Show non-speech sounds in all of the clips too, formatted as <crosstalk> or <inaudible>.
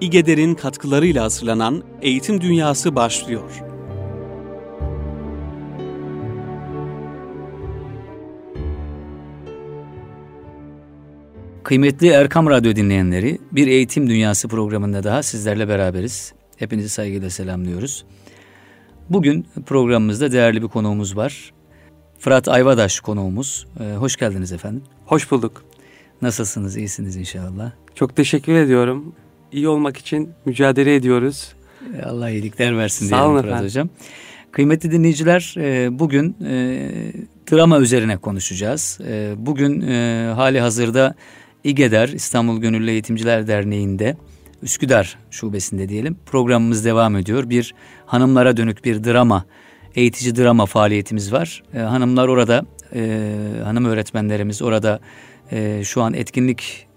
İGEDER'in katkılarıyla hazırlanan Eğitim Dünyası başlıyor. Kıymetli Erkam Radyo dinleyenleri, bir Eğitim Dünyası programında daha sizlerle beraberiz. Hepinizi saygıyla selamlıyoruz. Bugün programımızda değerli bir konuğumuz var. Fırat Ayvadaş konuğumuz. Ee, hoş geldiniz efendim. Hoş bulduk. Nasılsınız? İyisiniz inşallah. Çok teşekkür ediyorum. İyi olmak için mücadele ediyoruz. Ee, Allah iyilikler versin Sağ diyelim Fırat Hocam. Kıymetli dinleyiciler, e, bugün e, drama üzerine konuşacağız. E, bugün hali hazırda İGEDER İstanbul Gönüllü Eğitimciler Derneği'nde Üsküdar şubesinde diyelim programımız devam ediyor. Bir hanımlara dönük bir drama, eğitici drama faaliyetimiz var. Hanımlar orada, e, hanım öğretmenlerimiz orada e, şu an etkinlik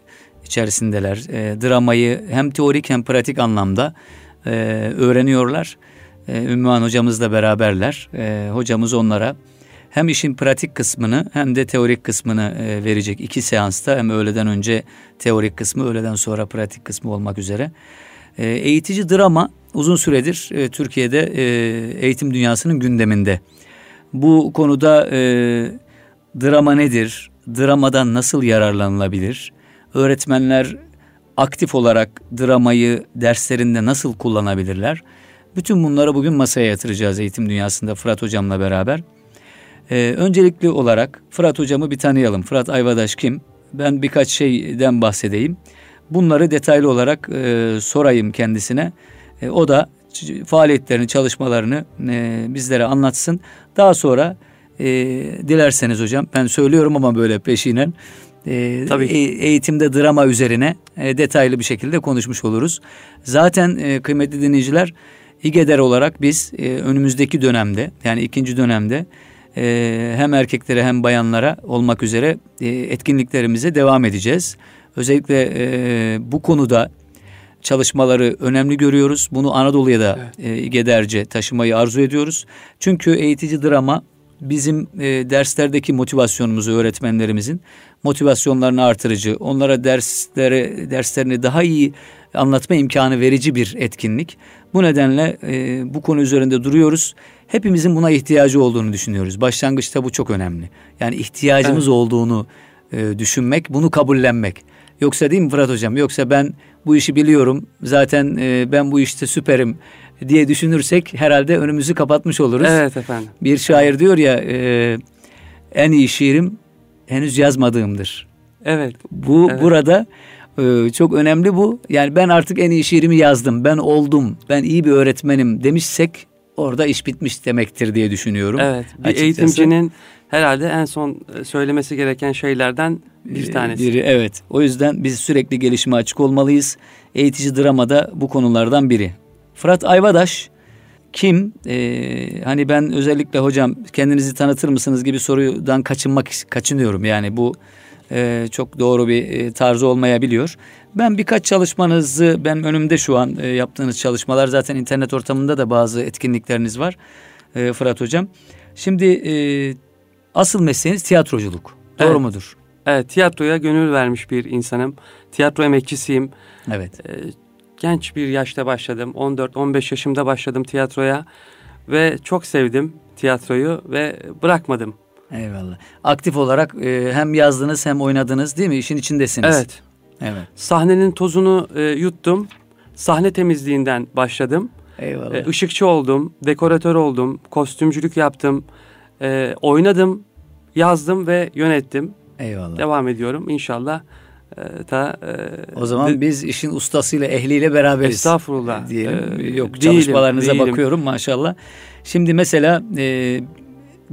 içerisindeler. E, dramayı hem teorik hem pratik anlamda e, öğreniyorlar. E, Ümmühan hocamızla beraberler. E, hocamız onlara hem işin pratik kısmını hem de teorik kısmını e, verecek iki seansta hem öğleden önce teorik kısmı öğleden sonra pratik kısmı olmak üzere. E, eğitici drama uzun süredir e, Türkiye'de e, eğitim dünyasının gündeminde. Bu konuda e, drama nedir? Dramadan nasıl yararlanılabilir? Öğretmenler aktif olarak dramayı derslerinde nasıl kullanabilirler? Bütün bunları bugün masaya yatıracağız eğitim dünyasında Fırat Hocam'la beraber. Ee, öncelikli olarak Fırat hocamı bir tanıyalım. Fırat Ayvadaş kim? Ben birkaç şeyden bahsedeyim. Bunları detaylı olarak e, sorayım kendisine. E, o da faaliyetlerini, çalışmalarını e, bizlere anlatsın. Daha sonra e, dilerseniz hocam ben söylüyorum ama böyle peşinen e, Tabii. E, eğitimde drama üzerine e, detaylı bir şekilde konuşmuş oluruz. Zaten e, kıymetli dinleyiciler İGEDER olarak biz e, önümüzdeki dönemde yani ikinci dönemde e, hem erkeklere hem bayanlara olmak üzere e, etkinliklerimize devam edeceğiz. Özellikle e, bu konuda çalışmaları önemli görüyoruz. Bunu Anadolu'ya da evet. e, Gederce taşımayı arzu ediyoruz. Çünkü eğitici drama bizim e, derslerdeki motivasyonumuzu öğretmenlerimizin motivasyonlarını artırıcı, onlara dersleri derslerini daha iyi anlatma imkanı verici bir etkinlik. Bu nedenle e, bu konu üzerinde duruyoruz. Hepimizin buna ihtiyacı olduğunu düşünüyoruz. Başlangıçta bu çok önemli. Yani ihtiyacımız evet. olduğunu e, düşünmek, bunu kabullenmek. Yoksa değil mi Fırat Hocam? Yoksa ben bu işi biliyorum, zaten e, ben bu işte süperim diye düşünürsek herhalde önümüzü kapatmış oluruz. Evet efendim. Bir şair diyor ya, e, en iyi şiirim henüz yazmadığımdır. Evet. Bu evet. burada e, çok önemli bu. Yani ben artık en iyi şiirimi yazdım, ben oldum, ben iyi bir öğretmenim demişsek orada iş bitmiş demektir diye düşünüyorum. Evet. Bir açıkçası. eğitimcinin herhalde en son söylemesi gereken şeylerden bir tanesi. Biri evet. O yüzden biz sürekli gelişime açık olmalıyız. Eğitici dramada bu konulardan biri. Fırat Ayvadaş kim? Ee, hani ben özellikle hocam kendinizi tanıtır mısınız gibi sorudan kaçınmak kaçınıyorum. Yani bu e, çok doğru bir e, tarzı olmayabiliyor. Ben birkaç çalışmanızı ben önümde şu an e, yaptığınız çalışmalar zaten internet ortamında da bazı etkinlikleriniz var e, Fırat hocam. Şimdi e, asıl mesleğiniz tiyatroculuk. Doğru evet. mudur? Evet, tiyatroya gönül vermiş bir insanım. Tiyatro emekçisiyim. Evet. E, genç bir yaşta başladım. 14-15 yaşımda başladım tiyatroya ve çok sevdim tiyatroyu ve bırakmadım. Eyvallah. Aktif olarak e, hem yazdınız hem oynadınız değil mi? İşin içindesiniz. Evet. Evet. Sahnenin tozunu e, yuttum. Sahne temizliğinden başladım. Eyvallah. E, ışıkçı oldum, dekoratör oldum, kostümcülük yaptım. E, oynadım, yazdım ve yönettim. Eyvallah. Devam ediyorum inşallah. E, ta, e, o zaman de, biz işin ustasıyla ehliyle beraberiz. Estağfurullah. Diyelim. E, Yok çalışmalarınıza değilim. bakıyorum maşallah. Şimdi mesela e,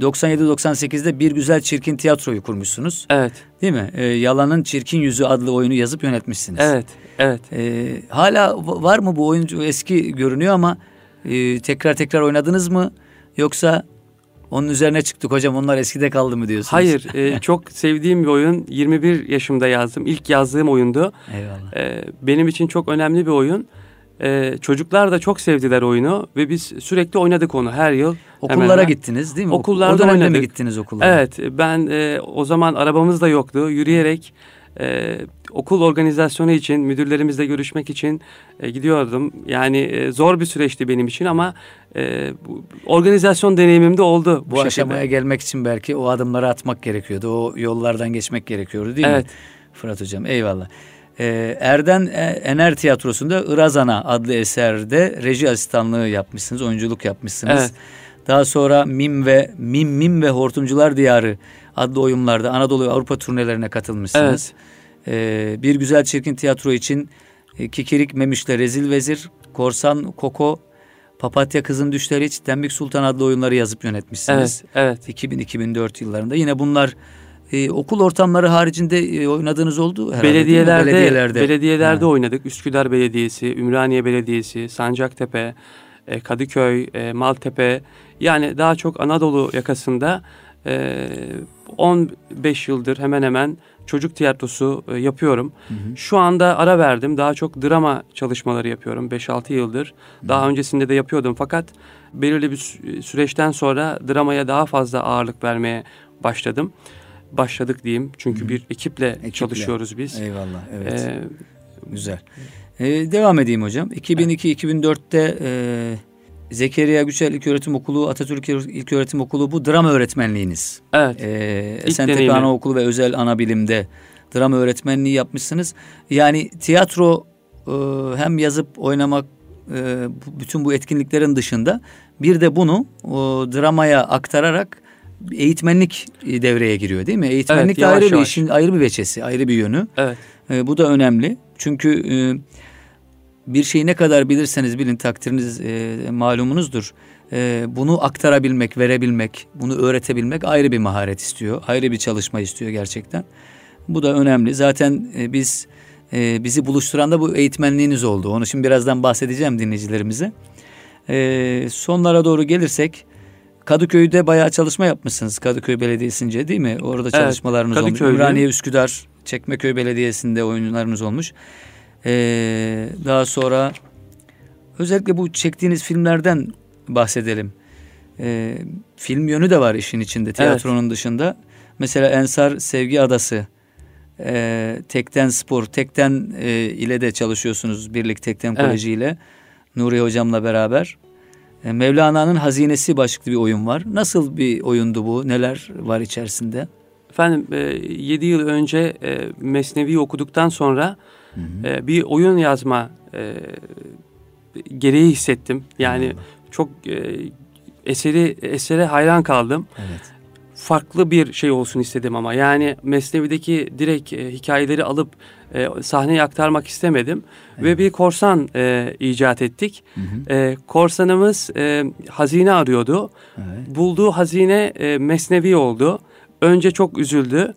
97-98'de Bir Güzel Çirkin Tiyatroyu kurmuşsunuz. Evet. Değil mi? E, Yalanın Çirkin Yüzü adlı oyunu yazıp yönetmişsiniz. Evet, evet. E, hala var mı bu oyuncu eski görünüyor ama e, tekrar tekrar oynadınız mı? Yoksa onun üzerine çıktık hocam onlar eskide kaldı mı diyorsunuz? Hayır e, <laughs> çok sevdiğim bir oyun 21 yaşımda yazdım ilk yazdığım oyundu. Eyvallah. E, benim için çok önemli bir oyun. Ee, çocuklar da çok sevdiler oyunu ve biz sürekli oynadık onu her yıl. Okullara hemen. gittiniz değil mi? Okullarda o dönemde oynadık. mi gittiniz okullara? Evet ben e, o zaman arabamız da yoktu. Yürüyerek e, okul organizasyonu için, müdürlerimizle görüşmek için e, gidiyordum. Yani e, zor bir süreçti benim için ama e, bu, organizasyon deneyimim de oldu. Bu, bu aşamaya gelmek için belki o adımları atmak gerekiyordu. O yollardan geçmek gerekiyordu değil evet. mi? Fırat Hocam eyvallah. Ee, Erden e, Ener Tiyatrosu'nda Irazana adlı eserde reji asistanlığı yapmışsınız, oyunculuk yapmışsınız. Evet. Daha sonra Mim ve Mim Mim ve Hortumcular Diyarı adlı oyunlarda Anadolu ve Avrupa turnelerine katılmışsınız. Evet. Ee, bir Güzel Çirkin Tiyatro için e, Kikirik Memiş'le Rezil Vezir, Korsan Koko, Papatya Kızın Düşleri hiç Tembik Sultan adlı oyunları yazıp yönetmişsiniz. Evet, evet. 2000-2004 yıllarında. Yine bunlar e, okul ortamları haricinde e, oynadığınız oldu herhalde belediyelerde, Belediyelerde, belediyelerde oynadık. Üsküdar Belediyesi, Ümraniye Belediyesi, Sancaktepe, e, Kadıköy, e, Maltepe yani daha çok Anadolu yakasında e, 15 yıldır hemen hemen çocuk tiyatrosu e, yapıyorum. Hı hı. Şu anda ara verdim. Daha çok drama çalışmaları yapıyorum 5-6 yıldır. Hı. Daha öncesinde de yapıyordum fakat belirli bir süreçten sonra dramaya daha fazla ağırlık vermeye başladım. Başladık diyeyim. Çünkü hı. bir ekiple, ekiple çalışıyoruz biz. Eyvallah. Evet. Ee, Güzel. Ee, devam edeyim hocam. 2002-2004'te e, Zekeriya Güçel İlköğretim Okulu, Atatürk İlköğretim Okulu bu drama öğretmenliğiniz. Evet. Ee, Esentepe Anaokulu ve Özel Anabilim'de drama öğretmenliği yapmışsınız. Yani tiyatro e, hem yazıp oynamak e, bütün bu etkinliklerin dışında bir de bunu o, dramaya aktararak eğitmenlik devreye giriyor değil mi? Eğitmenlik evet, de ayrı yavaş. bir işin ayrı bir veçesi, ayrı bir yönü. Evet. E, bu da önemli. Çünkü e, bir şeyi ne kadar bilirseniz bilin takdiriniz e, malumunuzdur. E, bunu aktarabilmek, verebilmek, bunu öğretebilmek ayrı bir maharet istiyor. Ayrı bir çalışma istiyor gerçekten. Bu da önemli. Zaten e, biz e, bizi buluşturan da bu eğitmenliğiniz oldu. Onu şimdi birazdan bahsedeceğim dinleyicilerimize. E, sonlara doğru gelirsek Kadıköy'de bayağı çalışma yapmışsınız. Kadıköy Belediyesi'nce değil mi? Orada çalışmalarınız evet, olmuş. Ümraniye, Üsküdar, Çekmeköy Belediyesi'nde oyunlarınız olmuş. Ee, daha sonra özellikle bu çektiğiniz filmlerden bahsedelim. Ee, film yönü de var işin içinde tiyatronun evet. dışında. Mesela Ensar Sevgi Adası, e, Tekten Spor, Tekten e, ile de çalışıyorsunuz birlik Tekten evet. Koleji ile Nuri Hocam'la beraber. E, Mevlana'nın Hazinesi başlıklı bir oyun var. Nasıl bir oyundu bu? Neler var içerisinde? Efendim e, 7 yıl önce e, Mesnevi okuduktan sonra hı hı. E, bir oyun yazma e, gereği hissettim. Yani hı çok e, eseri esere hayran kaldım. Evet. Farklı bir şey olsun istedim ama yani Mesnevi'deki direkt e, hikayeleri alıp e, sahneye aktarmak istemedim. Evet. Ve bir korsan e, icat ettik. Hı hı. E, korsanımız e, hazine arıyordu. Evet. Bulduğu hazine e, Mesnevi oldu. Önce çok üzüldü.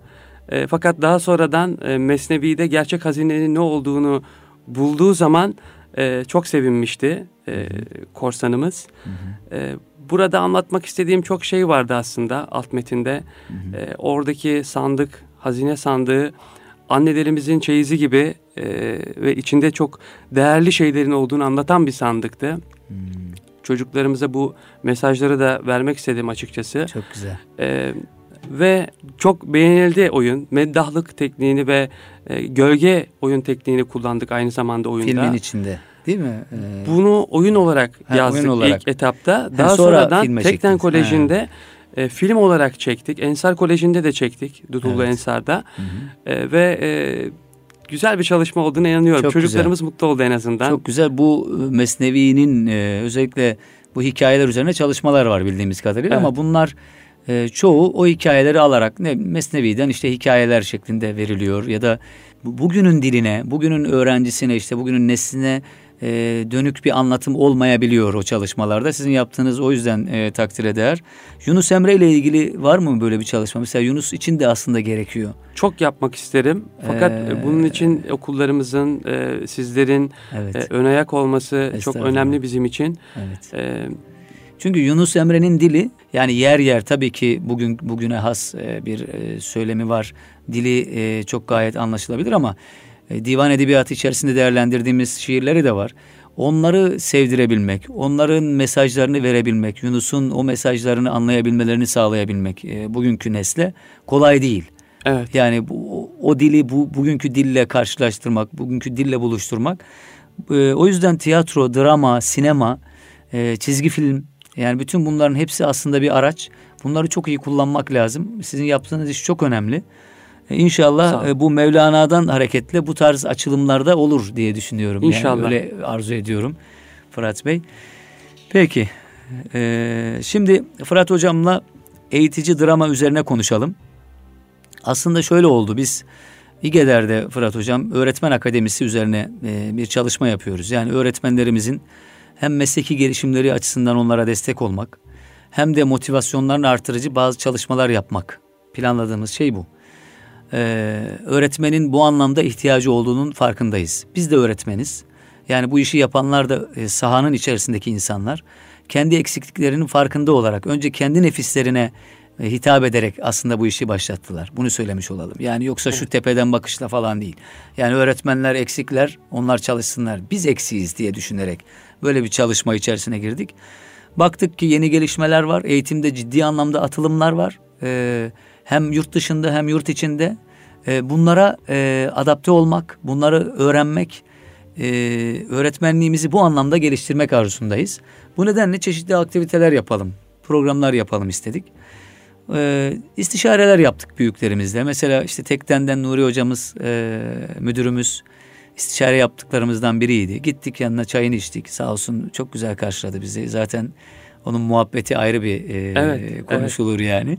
E, fakat daha sonradan e, Mesnevi'de gerçek hazinenin ne olduğunu bulduğu zaman e, çok sevinmişti e, korsanımız. Hı hı. E, burada anlatmak istediğim çok şey vardı aslında alt metinde. Hı hı. E, oradaki sandık, hazine sandığı annelerimizin çeyizi gibi e, ve içinde çok değerli şeylerin olduğunu anlatan bir sandıktı. Hmm. Çocuklarımıza bu mesajları da vermek istedim açıkçası. Çok güzel. E, ve çok beğenildi oyun. Meddahlık tekniğini ve e, gölge oyun tekniğini kullandık aynı zamanda oyunda. Filmin içinde değil mi? Ee, Bunu oyun olarak ha, yazdık oyun olarak. ilk etapta. Daha ha, sonra sonradan Tekten Koleji'nde ha e, film olarak çektik. Ensar Koleji'nde de çektik. Dudullu evet. Ensar'da. Hı hı. E, ve e, güzel bir çalışma olduğunu inanıyorum. Çok Çocuklarımız güzel. mutlu oldu en azından. Çok güzel. Bu e, Mesnevi'nin e, özellikle bu hikayeler üzerine çalışmalar var bildiğimiz kadarıyla evet. ama bunlar e, çoğu o hikayeleri alarak ne Mesnevi'den işte hikayeler şeklinde veriliyor ya da bugünün diline, bugünün öğrencisine işte bugünün nesline e, dönük bir anlatım olmayabiliyor o çalışmalarda. Sizin yaptığınız o yüzden e, takdire değer. Yunus Emre ile ilgili var mı böyle bir çalışma? Mesela Yunus için de aslında gerekiyor. Çok yapmak isterim. Fakat ee, bunun için okullarımızın, e, sizlerin evet. e, ön ayak olması çok önemli bizim için. Evet. E, çünkü Yunus Emre'nin dili yani yer yer tabii ki bugün bugüne has e, bir e, söylemi var. Dili e, çok gayet anlaşılabilir ama divan edebiyatı içerisinde değerlendirdiğimiz şiirleri de var. Onları sevdirebilmek, onların mesajlarını verebilmek, Yunus'un o mesajlarını anlayabilmelerini sağlayabilmek bugünkü nesle kolay değil. Evet. Yani bu, o dili bu bugünkü dille karşılaştırmak, bugünkü dille buluşturmak. E, o yüzden tiyatro, drama, sinema, e, çizgi film yani bütün bunların hepsi aslında bir araç. Bunları çok iyi kullanmak lazım. Sizin yaptığınız iş çok önemli. E, inşallah e, bu Mevlana'dan hareketle bu tarz açılımlarda olur diye düşünüyorum. İnşallah. Yani öyle arzu ediyorum Fırat Bey. Peki. Ee, şimdi Fırat Hocam'la eğitici drama üzerine konuşalım. Aslında şöyle oldu. Biz İGEDER'de Fırat Hocam öğretmen akademisi üzerine e, bir çalışma yapıyoruz. Yani öğretmenlerimizin hem mesleki gelişimleri açısından onlara destek olmak hem de motivasyonlarını artırıcı bazı çalışmalar yapmak. Planladığımız şey bu. Ee, öğretmenin bu anlamda ihtiyacı olduğunun farkındayız. Biz de öğretmeniz. Yani bu işi yapanlar da e, sahanın içerisindeki insanlar. Kendi eksikliklerinin farkında olarak önce kendi nefislerine hitap ederek aslında bu işi başlattılar. Bunu söylemiş olalım. Yani yoksa şu tepeden bakışla falan değil. Yani öğretmenler eksikler, onlar çalışsınlar. Biz eksiyiz diye düşünerek böyle bir çalışma içerisine girdik. Baktık ki yeni gelişmeler var. Eğitimde ciddi anlamda atılımlar var. Ee, hem yurt dışında hem yurt içinde. Ee, bunlara e, adapte olmak, bunları öğrenmek, e, öğretmenliğimizi bu anlamda geliştirmek arzusundayız. Bu nedenle çeşitli aktiviteler yapalım, programlar yapalım istedik. Ee, istişareler yaptık büyüklerimizle. Mesela işte Tekten'den Nuri hocamız, e, müdürümüz istişare yaptıklarımızdan biriydi. Gittik yanına çayını içtik. Sağ olsun çok güzel karşıladı bizi. Zaten onun muhabbeti ayrı bir e, evet, konuşulur evet. yani.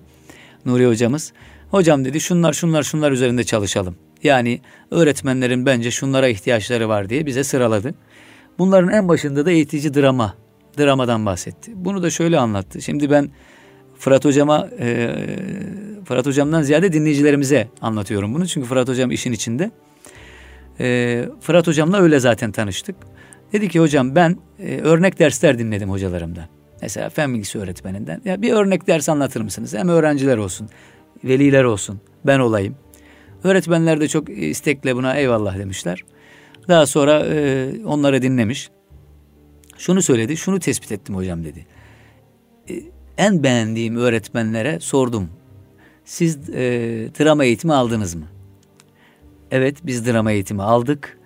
Nuri hocamız. Hocam dedi şunlar şunlar şunlar üzerinde çalışalım. Yani öğretmenlerin bence şunlara ihtiyaçları var diye bize sıraladı. Bunların en başında da eğitici drama, dramadan bahsetti. Bunu da şöyle anlattı. Şimdi ben Fırat hocama, e, Fırat hocamdan ziyade dinleyicilerimize anlatıyorum bunu. Çünkü Fırat hocam işin içinde. E, Fırat hocamla öyle zaten tanıştık. Dedi ki hocam ben e, örnek dersler dinledim hocalarımdan. Mesela fen bilgisi öğretmeninden. Ya bir örnek ders anlatır mısınız? Hem öğrenciler olsun, veliler olsun, ben olayım. Öğretmenler de çok istekle buna eyvallah demişler. Daha sonra e, onları dinlemiş. Şunu söyledi, şunu tespit ettim hocam dedi. E, en beğendiğim öğretmenlere sordum. Siz e, drama eğitimi aldınız mı? Evet biz drama eğitimi aldık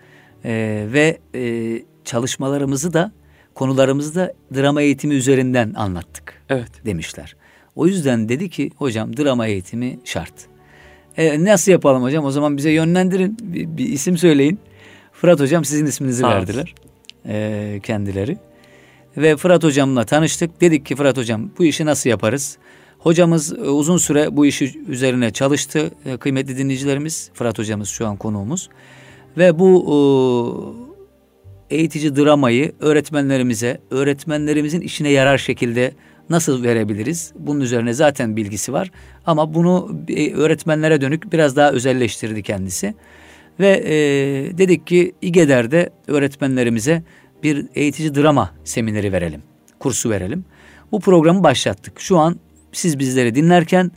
e, ve e, çalışmalarımızı da konularımızı da drama eğitimi üzerinden anlattık evet. demişler. O yüzden dedi ki hocam drama eğitimi şart. E, nasıl yapalım hocam? O zaman bize yönlendirin. Bir, bir isim söyleyin. Fırat hocam sizin isminizi Sağ verdiler. E, kendileri. Ve Fırat hocamla tanıştık. Dedik ki Fırat hocam bu işi nasıl yaparız? Hocamız e, uzun süre bu işi üzerine çalıştı. E, kıymetli dinleyicilerimiz Fırat hocamız şu an konuğumuz. Ve bu e, eğitici dramayı öğretmenlerimize, öğretmenlerimizin işine yarar şekilde nasıl verebiliriz? Bunun üzerine zaten bilgisi var. Ama bunu öğretmenlere dönük biraz daha özelleştirdi kendisi. Ve e, dedik ki İGEDER'de öğretmenlerimize bir eğitici drama semineri verelim. Kursu verelim. Bu programı başlattık. Şu an siz bizleri dinlerken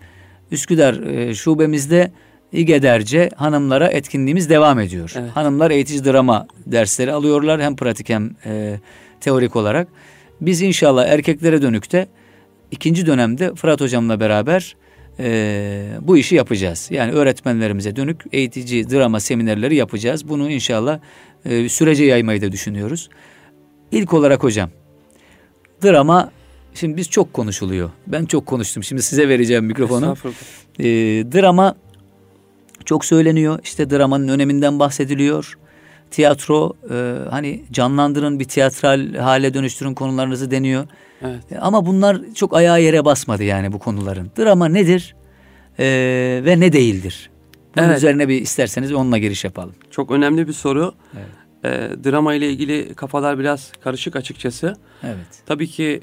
Üsküdar e, şubemizde İGEDER'ce hanımlara etkinliğimiz devam ediyor. Evet. Hanımlar eğitici drama dersleri alıyorlar hem pratik hem e, teorik olarak. Biz inşallah erkeklere dönükte ikinci dönemde Fırat hocamla beraber e, bu işi yapacağız. Yani öğretmenlerimize dönük eğitici drama seminerleri yapacağız. Bunu inşallah e, sürece yaymayı da düşünüyoruz. İlk olarak hocam drama şimdi biz çok konuşuluyor. Ben çok konuştum. Şimdi size vereceğim mikrofonu. E, drama çok söyleniyor. İşte dramanın öneminden bahsediliyor. Tiyatro e, hani canlandırın bir tiyatral hale dönüştürün konularınızı deniyor. Evet. E, ama bunlar çok ayağa yere basmadı yani bu konuların. Drama nedir e, ve ne değildir? Bunun evet. üzerine bir isterseniz onunla giriş yapalım. Çok önemli bir soru. Evet e, drama ile ilgili kafalar biraz karışık açıkçası. Evet. Tabii ki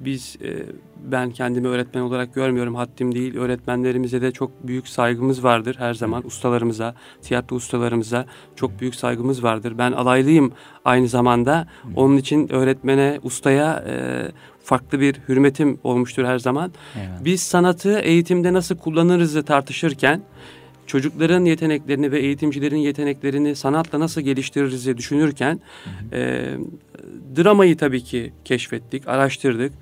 biz e, ben kendimi öğretmen olarak görmüyorum haddim değil. Öğretmenlerimize de çok büyük saygımız vardır her zaman. Ustalarımıza, tiyatro ustalarımıza çok büyük saygımız vardır. Ben alaylıyım aynı zamanda. Onun için öğretmene, ustaya e, farklı bir hürmetim olmuştur her zaman. Eyvallah. Biz sanatı eğitimde nasıl kullanırızı tartışırken çocukların yeteneklerini ve eğitimcilerin yeteneklerini sanatla nasıl geliştiririz diye düşünürken. E, dramayı tabii ki keşfettik, araştırdık.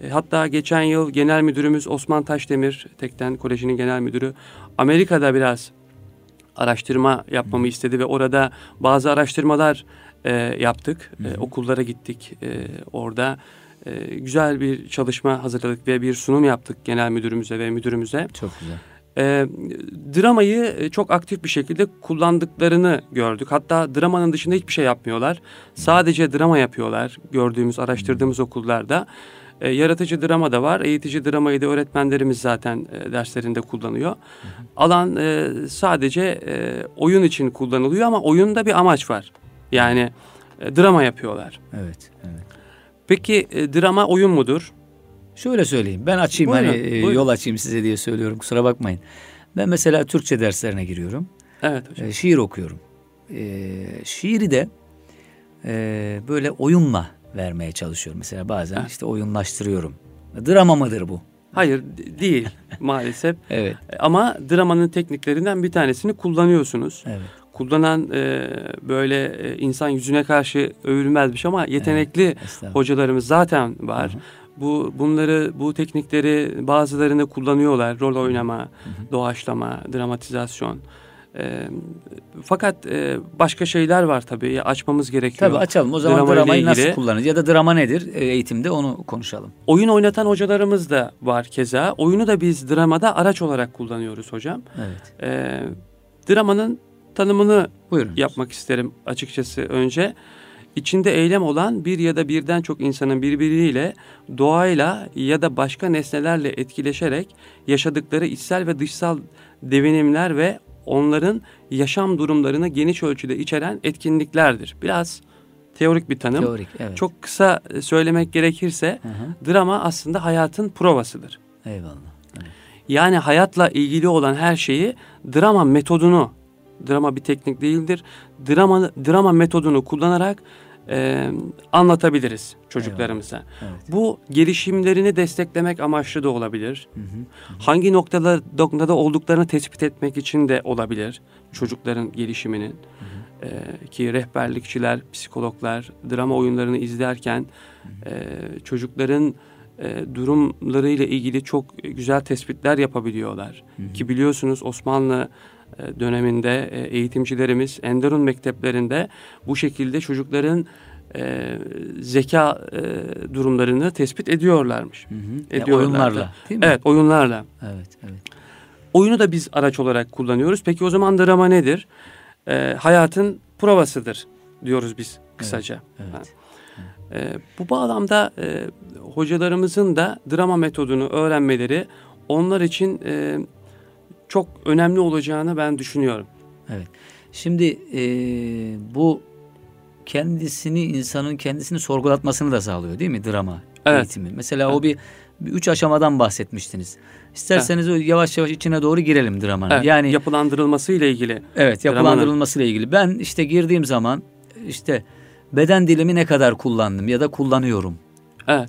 E, hatta geçen yıl genel müdürümüz Osman Taşdemir, Tekten Koleji'nin genel müdürü Amerika'da biraz araştırma yapmamı istedi ve orada bazı araştırmalar e, yaptık. E, okullara gittik. E, orada e, güzel bir çalışma hazırladık ve bir sunum yaptık genel müdürümüze ve müdürümüze. Çok güzel. E, dramayı çok aktif bir şekilde kullandıklarını gördük. Hatta dramanın dışında hiçbir şey yapmıyorlar. Sadece drama yapıyorlar gördüğümüz, araştırdığımız okullarda. E, yaratıcı drama da var. Eğitici dramayı da öğretmenlerimiz zaten e, derslerinde kullanıyor. Hı hı. Alan e, sadece e, oyun için kullanılıyor ama oyunda bir amaç var. Yani e, drama yapıyorlar. Evet, evet. Peki e, drama oyun mudur? Şöyle söyleyeyim. Ben açayım buyurun, hani buyurun. yol açayım size diye söylüyorum. Kusura bakmayın. Ben mesela Türkçe derslerine giriyorum. Evet hocam. E, şiir okuyorum. E, şiiri de e, böyle oyunla vermeye çalışıyorum. Mesela bazen evet. işte oyunlaştırıyorum. Drama mıdır bu? Hayır değil <laughs> maalesef. evet. Ama dramanın tekniklerinden bir tanesini kullanıyorsunuz. Evet. Kullanan e, böyle e, insan yüzüne karşı övülmezmiş ama yetenekli evet, hocalarımız zaten var. Hı hı. Bu bunları bu teknikleri bazılarını kullanıyorlar. Rol oynama, hı hı. doğaçlama, dramatizasyon. E, fakat e, başka şeyler var tabii açmamız gerekiyor. Tabii açalım o zaman drama dramayı nasıl kullanırız ya da drama nedir eğitimde onu konuşalım. Oyun oynatan hocalarımız da var keza. Oyunu da biz dramada araç olarak kullanıyoruz hocam. Evet. E, dramanın tanımını Buyurun. yapmak isterim açıkçası önce. İçinde eylem olan bir ya da birden çok insanın birbiriyle, doğayla ya da başka nesnelerle etkileşerek yaşadıkları içsel ve dışsal devinimler ve onların yaşam durumlarını geniş ölçüde içeren etkinliklerdir. Biraz teorik bir tanım. Teorik, evet. Çok kısa söylemek gerekirse hı hı. drama aslında hayatın provasıdır. Eyvallah. Evet. Yani hayatla ilgili olan her şeyi drama metodunu, drama bir teknik değildir. Drama drama metodunu kullanarak e, anlatabiliriz çocuklarımıza. Evet. Bu gelişimlerini desteklemek amaçlı da olabilir. Hı hı. Hangi noktada noktada olduklarını tespit etmek için de olabilir çocukların gelişiminin. Hı hı. E, ki rehberlikçiler, psikologlar drama oyunlarını izlerken hı hı. E, çocukların e, durumlarıyla ilgili çok güzel tespitler yapabiliyorlar. Hı hı. Ki biliyorsunuz Osmanlı döneminde e, eğitimcilerimiz Enderun mekteplerinde bu şekilde çocukların e, zeka e, durumlarını tespit ediyorlarmış. Hı hı. Ediyorlardı. oyunlarla değil mi? Evet oyunlarla. Evet, evet. Oyunu da biz araç olarak kullanıyoruz. Peki o zaman drama nedir? E, hayatın provasıdır diyoruz biz kısaca. Evet, evet. E, bu bağlamda e, hocalarımızın da drama metodunu öğrenmeleri onlar için e, çok önemli olacağını ben düşünüyorum. Evet. Şimdi e, bu kendisini insanın kendisini sorgulatmasını da sağlıyor değil mi drama evet. eğitimi? Mesela evet. o bir, bir üç aşamadan bahsetmiştiniz. İsterseniz evet. yavaş yavaş içine doğru girelim dramanın. Evet, yani yapılandırılması ile ilgili. Evet, yapılandırılması ile ilgili. Ben işte girdiğim zaman işte beden dilimi ne kadar kullandım ya da kullanıyorum. Evet.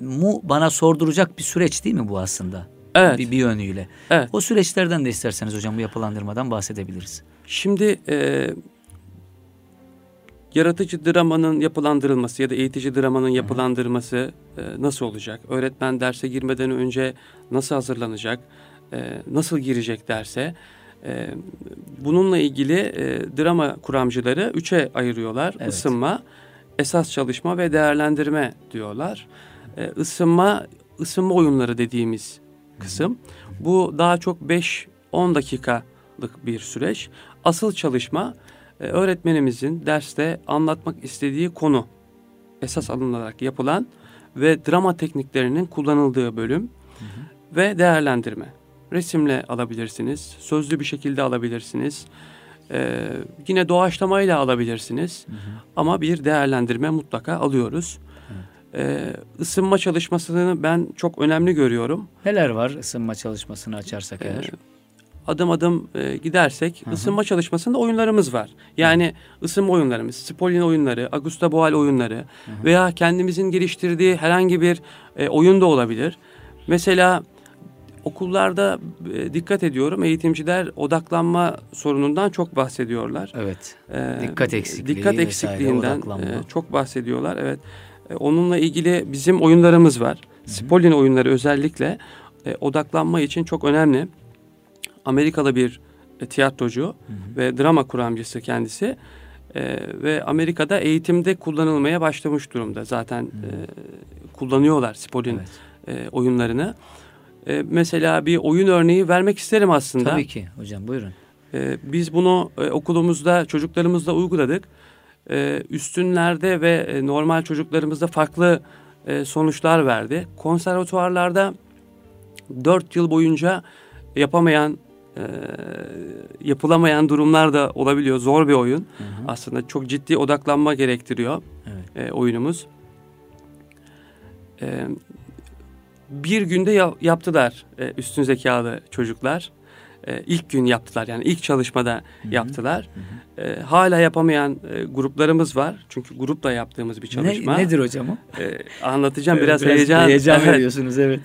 Mu bana sorduracak bir süreç değil mi bu aslında? Evet. Bir, bir yönüyle. Evet. O süreçlerden de isterseniz hocam bu yapılandırmadan bahsedebiliriz. Şimdi e, yaratıcı dramanın yapılandırılması ya da eğitici dramanın yapılandırılması e, nasıl olacak? Öğretmen derse girmeden önce nasıl hazırlanacak? E, nasıl girecek derse? E, bununla ilgili e, drama kuramcıları üçe ayırıyorlar. Evet. Isınma, esas çalışma ve değerlendirme diyorlar. E, ısınma, ısınma oyunları dediğimiz kısım. Bu daha çok 5-10 dakikalık bir süreç. Asıl çalışma e, öğretmenimizin derste anlatmak istediği konu esas alınarak yapılan ve drama tekniklerinin kullanıldığı bölüm hı hı. ve değerlendirme. Resimle alabilirsiniz, sözlü bir şekilde alabilirsiniz. Ee, yine doğaçlamayla alabilirsiniz. Hı hı. Ama bir değerlendirme mutlaka alıyoruz. Ee, ısınma çalışmasını ben çok önemli görüyorum. Neler var ısınma çalışmasını açarsak ee, eğer? adım adım e, gidersek Hı-hı. ısınma çalışmasında oyunlarımız var. Yani Hı-hı. ısınma oyunlarımız, Spolin oyunları, Augusta Boal oyunları Hı-hı. veya kendimizin geliştirdiği herhangi bir e, oyun da olabilir. Mesela okullarda e, dikkat ediyorum eğitimciler odaklanma sorunundan çok bahsediyorlar. Evet. Ee, dikkat eksikliği Dikkat eksikliğinden e, çok bahsediyorlar. Evet. E, onunla ilgili bizim oyunlarımız var. Spolin oyunları özellikle e, odaklanma için çok önemli. Amerikalı bir e, tiyatrocu hı hı. ve drama kuramcısı kendisi. E, ve Amerika'da eğitimde kullanılmaya başlamış durumda. Zaten e, kullanıyorlar Spolin evet. e, oyunlarını. E, mesela bir oyun örneği vermek isterim aslında. Tabii ki hocam buyurun. E, biz bunu e, okulumuzda çocuklarımızla uyguladık. E, üstünlerde ve e, normal çocuklarımızda farklı e, sonuçlar verdi. Konservatuvarlarda dört yıl boyunca yapamayan e, yapılamayan durumlar da olabiliyor. Zor bir oyun. Hı hı. Aslında çok ciddi odaklanma gerektiriyor evet. e, oyunumuz. E, bir günde ya, yaptılar e, üstün zekalı çocuklar. E, ilk gün yaptılar yani ilk çalışmada hı hı. yaptılar. Hı hı. E, hala yapamayan e, gruplarımız var. Çünkü grupla yaptığımız bir çalışma. Ne, nedir hocam o? E, anlatacağım biraz, biraz heyecan. Heyecan veriyorsunuz evet.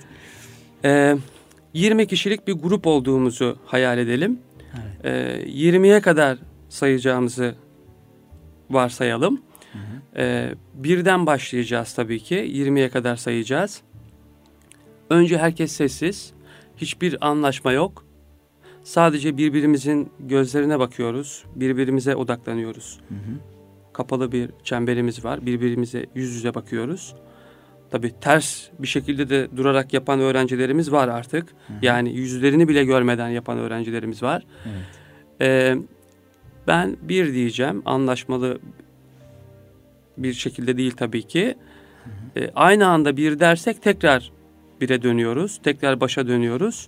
E, 20 kişilik bir grup olduğumuzu hayal edelim. Evet. E, 20'ye kadar sayacağımızı varsayalım. Hı hı. E, birden başlayacağız tabii ki. 20'ye kadar sayacağız. Önce herkes sessiz. Hiçbir anlaşma yok. Sadece birbirimizin gözlerine bakıyoruz. Birbirimize odaklanıyoruz. Hı hı. Kapalı bir çemberimiz var. Birbirimize yüz yüze bakıyoruz. Tabii ters bir şekilde de durarak yapan öğrencilerimiz var artık. Hı hı. Yani yüzlerini bile görmeden yapan öğrencilerimiz var. Evet. Ee, ben bir diyeceğim anlaşmalı bir şekilde değil tabii ki. Hı hı. Ee, aynı anda bir dersek tekrar bire dönüyoruz. Tekrar başa dönüyoruz.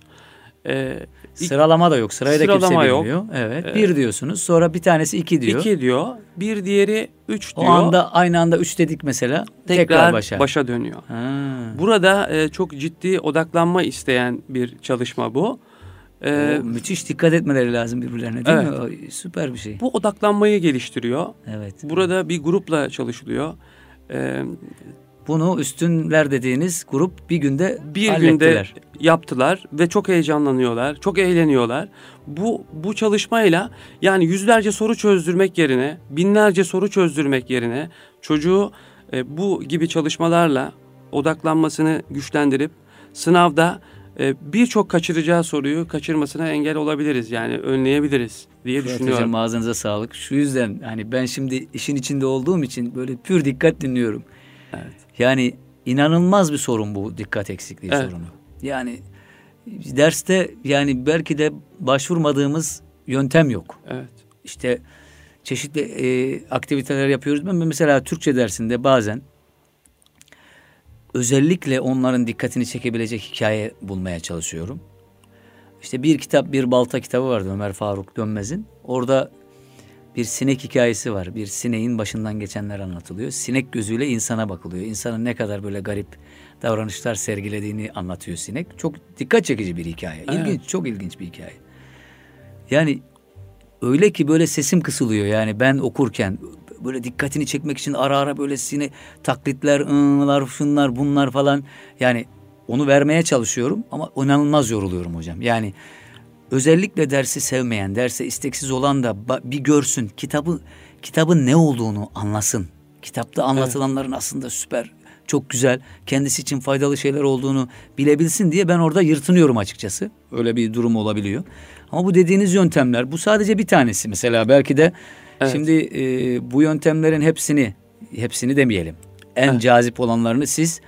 Sıralama da yok. Sırayı da kimse yok. bilmiyor. Evet. Ee, bir diyorsunuz. Sonra bir tanesi iki diyor. İki diyor. Bir diğeri üç diyor. O anda aynı anda üç dedik mesela. Tekrar, tekrar başa. başa dönüyor. Ha. Burada e, çok ciddi odaklanma isteyen bir çalışma bu. Ee, o, müthiş dikkat etmeleri lazım birbirlerine değil evet. mi? O, süper bir şey. Bu odaklanmayı geliştiriyor. Evet. Burada bir grupla çalışılıyor. Ee, bunu üstünler dediğiniz grup bir günde bir günde yaptılar ve çok heyecanlanıyorlar, çok eğleniyorlar. Bu bu çalışmayla yani yüzlerce soru çözdürmek yerine, binlerce soru çözdürmek yerine çocuğu e, bu gibi çalışmalarla odaklanmasını güçlendirip sınavda e, birçok kaçıracağı soruyu kaçırmasına engel olabiliriz. Yani önleyebiliriz diye Fırat düşünüyorum. Hocam ağzınıza sağlık. Şu yüzden hani ben şimdi işin içinde olduğum için böyle pür dikkat dinliyorum. Evet. Yani inanılmaz bir sorun bu dikkat eksikliği evet. sorunu. Yani derste yani belki de başvurmadığımız yöntem yok. Evet. İşte çeşitli e, aktiviteler yapıyoruz. Ben mesela Türkçe dersinde bazen özellikle onların dikkatini çekebilecek hikaye bulmaya çalışıyorum. İşte bir kitap, bir balta kitabı vardı Ömer Faruk Dönmez'in. Orada bir sinek hikayesi var. Bir sineğin başından geçenler anlatılıyor. Sinek gözüyle insana bakılıyor. İnsanın ne kadar böyle garip davranışlar sergilediğini anlatıyor sinek. Çok dikkat çekici bir hikaye. İlginç, evet. çok ilginç bir hikaye. Yani öyle ki böyle sesim kısılıyor yani ben okurken böyle dikkatini çekmek için ara ara böyle sine taklitler, ınlar, şunlar, bunlar falan yani onu vermeye çalışıyorum ama inanılmaz yoruluyorum hocam. Yani özellikle dersi sevmeyen, derse isteksiz olan da bir görsün, kitabı kitabın ne olduğunu anlasın. Kitapta anlatılanların evet. aslında süper, çok güzel, kendisi için faydalı şeyler olduğunu bilebilsin diye ben orada yırtınıyorum açıkçası. Öyle bir durum olabiliyor. Ama bu dediğiniz yöntemler, bu sadece bir tanesi. Mesela belki de evet. şimdi e, bu yöntemlerin hepsini, hepsini demeyelim. En evet. cazip olanlarını siz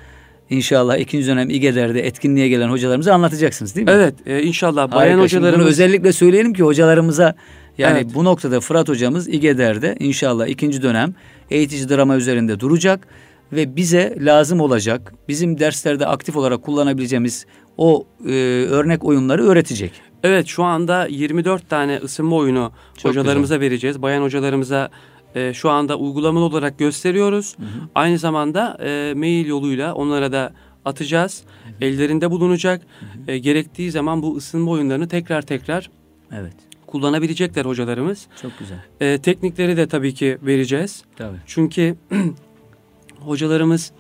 İnşallah ikinci dönem İGEDER'de etkinliğe gelen hocalarımıza anlatacaksınız değil mi? Evet e, inşallah. Bayan Harika. hocalarımız... Bunu özellikle söyleyelim ki hocalarımıza yani evet. bu noktada Fırat hocamız İGEDER'de inşallah ikinci dönem eğitici drama üzerinde duracak ve bize lazım olacak bizim derslerde aktif olarak kullanabileceğimiz o e, örnek oyunları öğretecek. Evet şu anda 24 tane ısınma oyunu Çok hocalarımıza güzel. vereceğiz. Bayan hocalarımıza e, şu anda uygulamalı olarak gösteriyoruz. Hı hı. Aynı zamanda e, mail yoluyla onlara da atacağız. Hı hı. Ellerinde bulunacak. Hı hı. E, gerektiği zaman bu ısınma oyunlarını tekrar tekrar evet. kullanabilecekler hocalarımız. Çok güzel. E, teknikleri de tabii ki vereceğiz. Tabii. Çünkü <clears throat> hocalarımız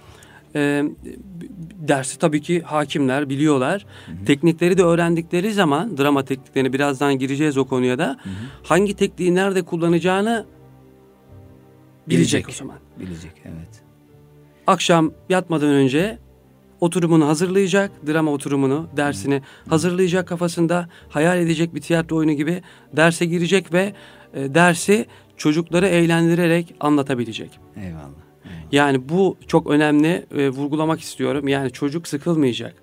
e, dersi tabii ki hakimler biliyorlar. Hı hı. Teknikleri de öğrendikleri zaman drama tekniklerini birazdan gireceğiz o konuya da. Hı hı. Hangi tekniği nerede kullanacağını Bilecek, bilecek o zaman. Bilecek evet. Akşam yatmadan önce oturumunu hazırlayacak, drama oturumunu, dersini hazırlayacak kafasında, hayal edecek bir tiyatro oyunu gibi derse girecek ve e, dersi çocukları eğlendirerek anlatabilecek. Eyvallah. eyvallah. Yani bu çok önemli e, vurgulamak istiyorum. Yani çocuk sıkılmayacak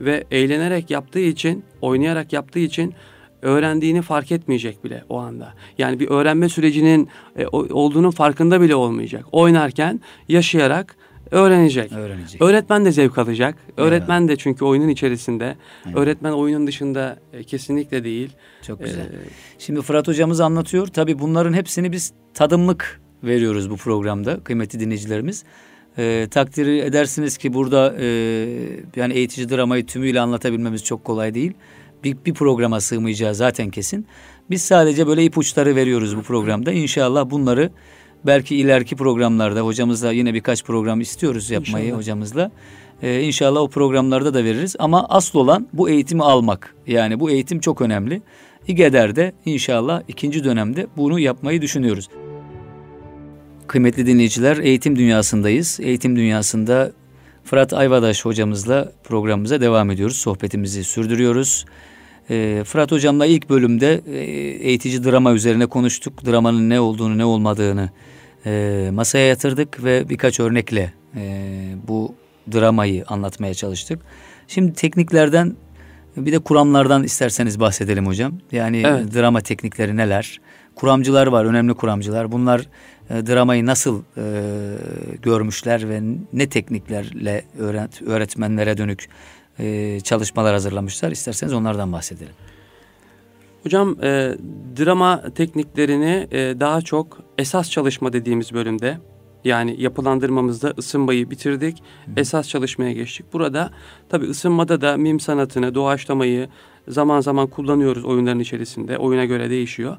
ve eğlenerek yaptığı için, oynayarak yaptığı için öğrendiğini fark etmeyecek bile o anda. Yani bir öğrenme sürecinin e, olduğunun farkında bile olmayacak. Oynarken, yaşayarak öğrenecek. Öğrenecek. Öğretmen de zevk alacak. Öğretmen evet. de çünkü oyunun içerisinde. Evet. Öğretmen oyunun dışında e, kesinlikle değil. Çok güzel. Ee, Şimdi Fırat hocamız anlatıyor. Tabii bunların hepsini biz tadımlık veriyoruz bu programda kıymetli dinleyicilerimiz. E, takdir edersiniz ki burada e, yani eğitici dramayı tümüyle anlatabilmemiz çok kolay değil. Bir, bir programa sığmayacağı zaten kesin. Biz sadece böyle ipuçları veriyoruz bu programda. İnşallah bunları belki ileriki programlarda hocamızla yine birkaç program istiyoruz yapmayı İnşallah. hocamızla. Ee, inşallah o programlarda da veririz. Ama asıl olan bu eğitimi almak. Yani bu eğitim çok önemli. İGEDER'de inşallah ikinci dönemde bunu yapmayı düşünüyoruz. Kıymetli dinleyiciler eğitim dünyasındayız. Eğitim dünyasında Fırat Ayvadaş hocamızla programımıza devam ediyoruz. Sohbetimizi sürdürüyoruz. Ee, Fırat hocamla ilk bölümde e, eğitici drama üzerine konuştuk. Dramanın ne olduğunu ne olmadığını e, masaya yatırdık ve birkaç örnekle e, bu dramayı anlatmaya çalıştık. Şimdi tekniklerden bir de kuramlardan isterseniz bahsedelim hocam. Yani evet. drama teknikleri neler? Kuramcılar var, önemli kuramcılar. Bunlar e, dramayı nasıl e, görmüşler ve ne tekniklerle öğret, öğretmenlere dönük e, çalışmalar hazırlamışlar. İsterseniz onlardan bahsedelim. Hocam e, drama tekniklerini e, daha çok esas çalışma dediğimiz bölümde yani yapılandırmamızda ısınmayı bitirdik. Hı. Esas çalışmaya geçtik. Burada tabi ısınmada da mim sanatını, doğaçlamayı zaman zaman kullanıyoruz oyunların içerisinde. Oyuna göre değişiyor.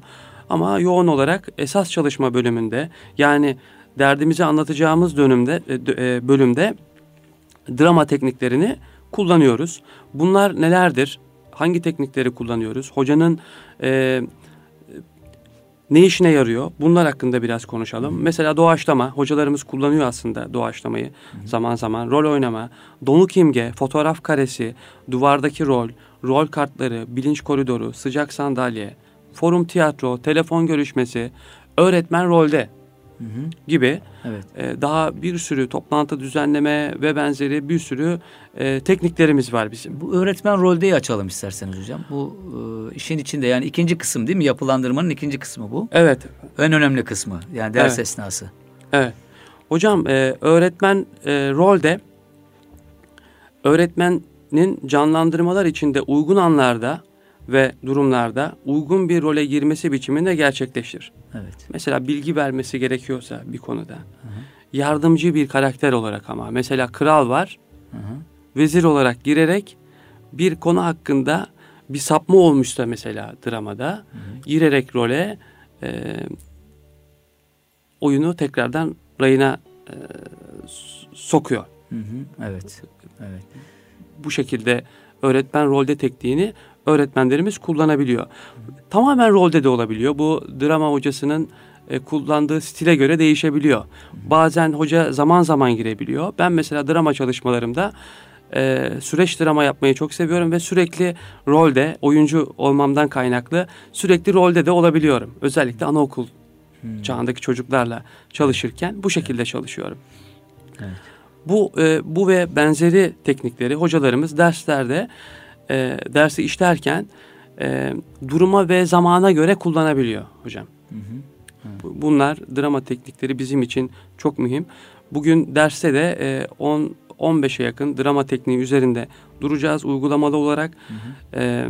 Ama yoğun olarak esas çalışma bölümünde yani derdimizi anlatacağımız dönümde e, e, bölümde drama tekniklerini kullanıyoruz. Bunlar nelerdir? Hangi teknikleri kullanıyoruz? Hocanın e, ne işine yarıyor? Bunlar hakkında biraz konuşalım. Hı. Mesela doğaçlama, hocalarımız kullanıyor aslında doğaçlamayı Hı. zaman zaman. Rol oynama, donuk imge, fotoğraf karesi, duvardaki rol, rol kartları, bilinç koridoru, sıcak sandalye, forum tiyatro, telefon görüşmesi, öğretmen rolde hı hı. gibi evet. e, daha bir sürü toplantı düzenleme ve benzeri bir sürü e, tekniklerimiz var bizim. Bu öğretmen roldeyi açalım isterseniz hocam. Bu e, işin içinde yani ikinci kısım değil mi? Yapılandırmanın ikinci kısmı bu. Evet. En önemli kısmı yani ders evet. esnası. Evet. Hocam e, öğretmen e, rolde öğretmenin canlandırmalar içinde uygun anlarda ve durumlarda uygun bir role girmesi biçiminde gerçekleşir. Evet. Mesela bilgi vermesi gerekiyorsa bir konuda. Hı hı. Yardımcı bir karakter olarak ama mesela kral var. Hı hı. Vezir olarak girerek bir konu hakkında bir sapma olmuşsa mesela dramada hı hı. girerek role e, oyunu tekrardan rayına e, sokuyor. Hı hı. Evet. Evet. Bu şekilde öğretmen rolde tekniğini öğretmenlerimiz kullanabiliyor. Tamamen rolde de olabiliyor. Bu drama hocasının e, kullandığı stile göre değişebiliyor. Bazen hoca zaman zaman girebiliyor. Ben mesela drama çalışmalarımda e, süreç drama yapmayı çok seviyorum ve sürekli rolde, oyuncu olmamdan kaynaklı sürekli rolde de olabiliyorum. Özellikle anaokul hmm. çağındaki çocuklarla çalışırken bu şekilde evet. çalışıyorum. Evet. Bu e, bu ve benzeri teknikleri hocalarımız derslerde e, dersi işlerken e, duruma ve zamana göre kullanabiliyor hocam. Hı hı. Bunlar drama teknikleri bizim için çok mühim. Bugün derste de e, 10 15'e yakın drama tekniği üzerinde duracağız uygulamalı olarak. Hı hı. Ee,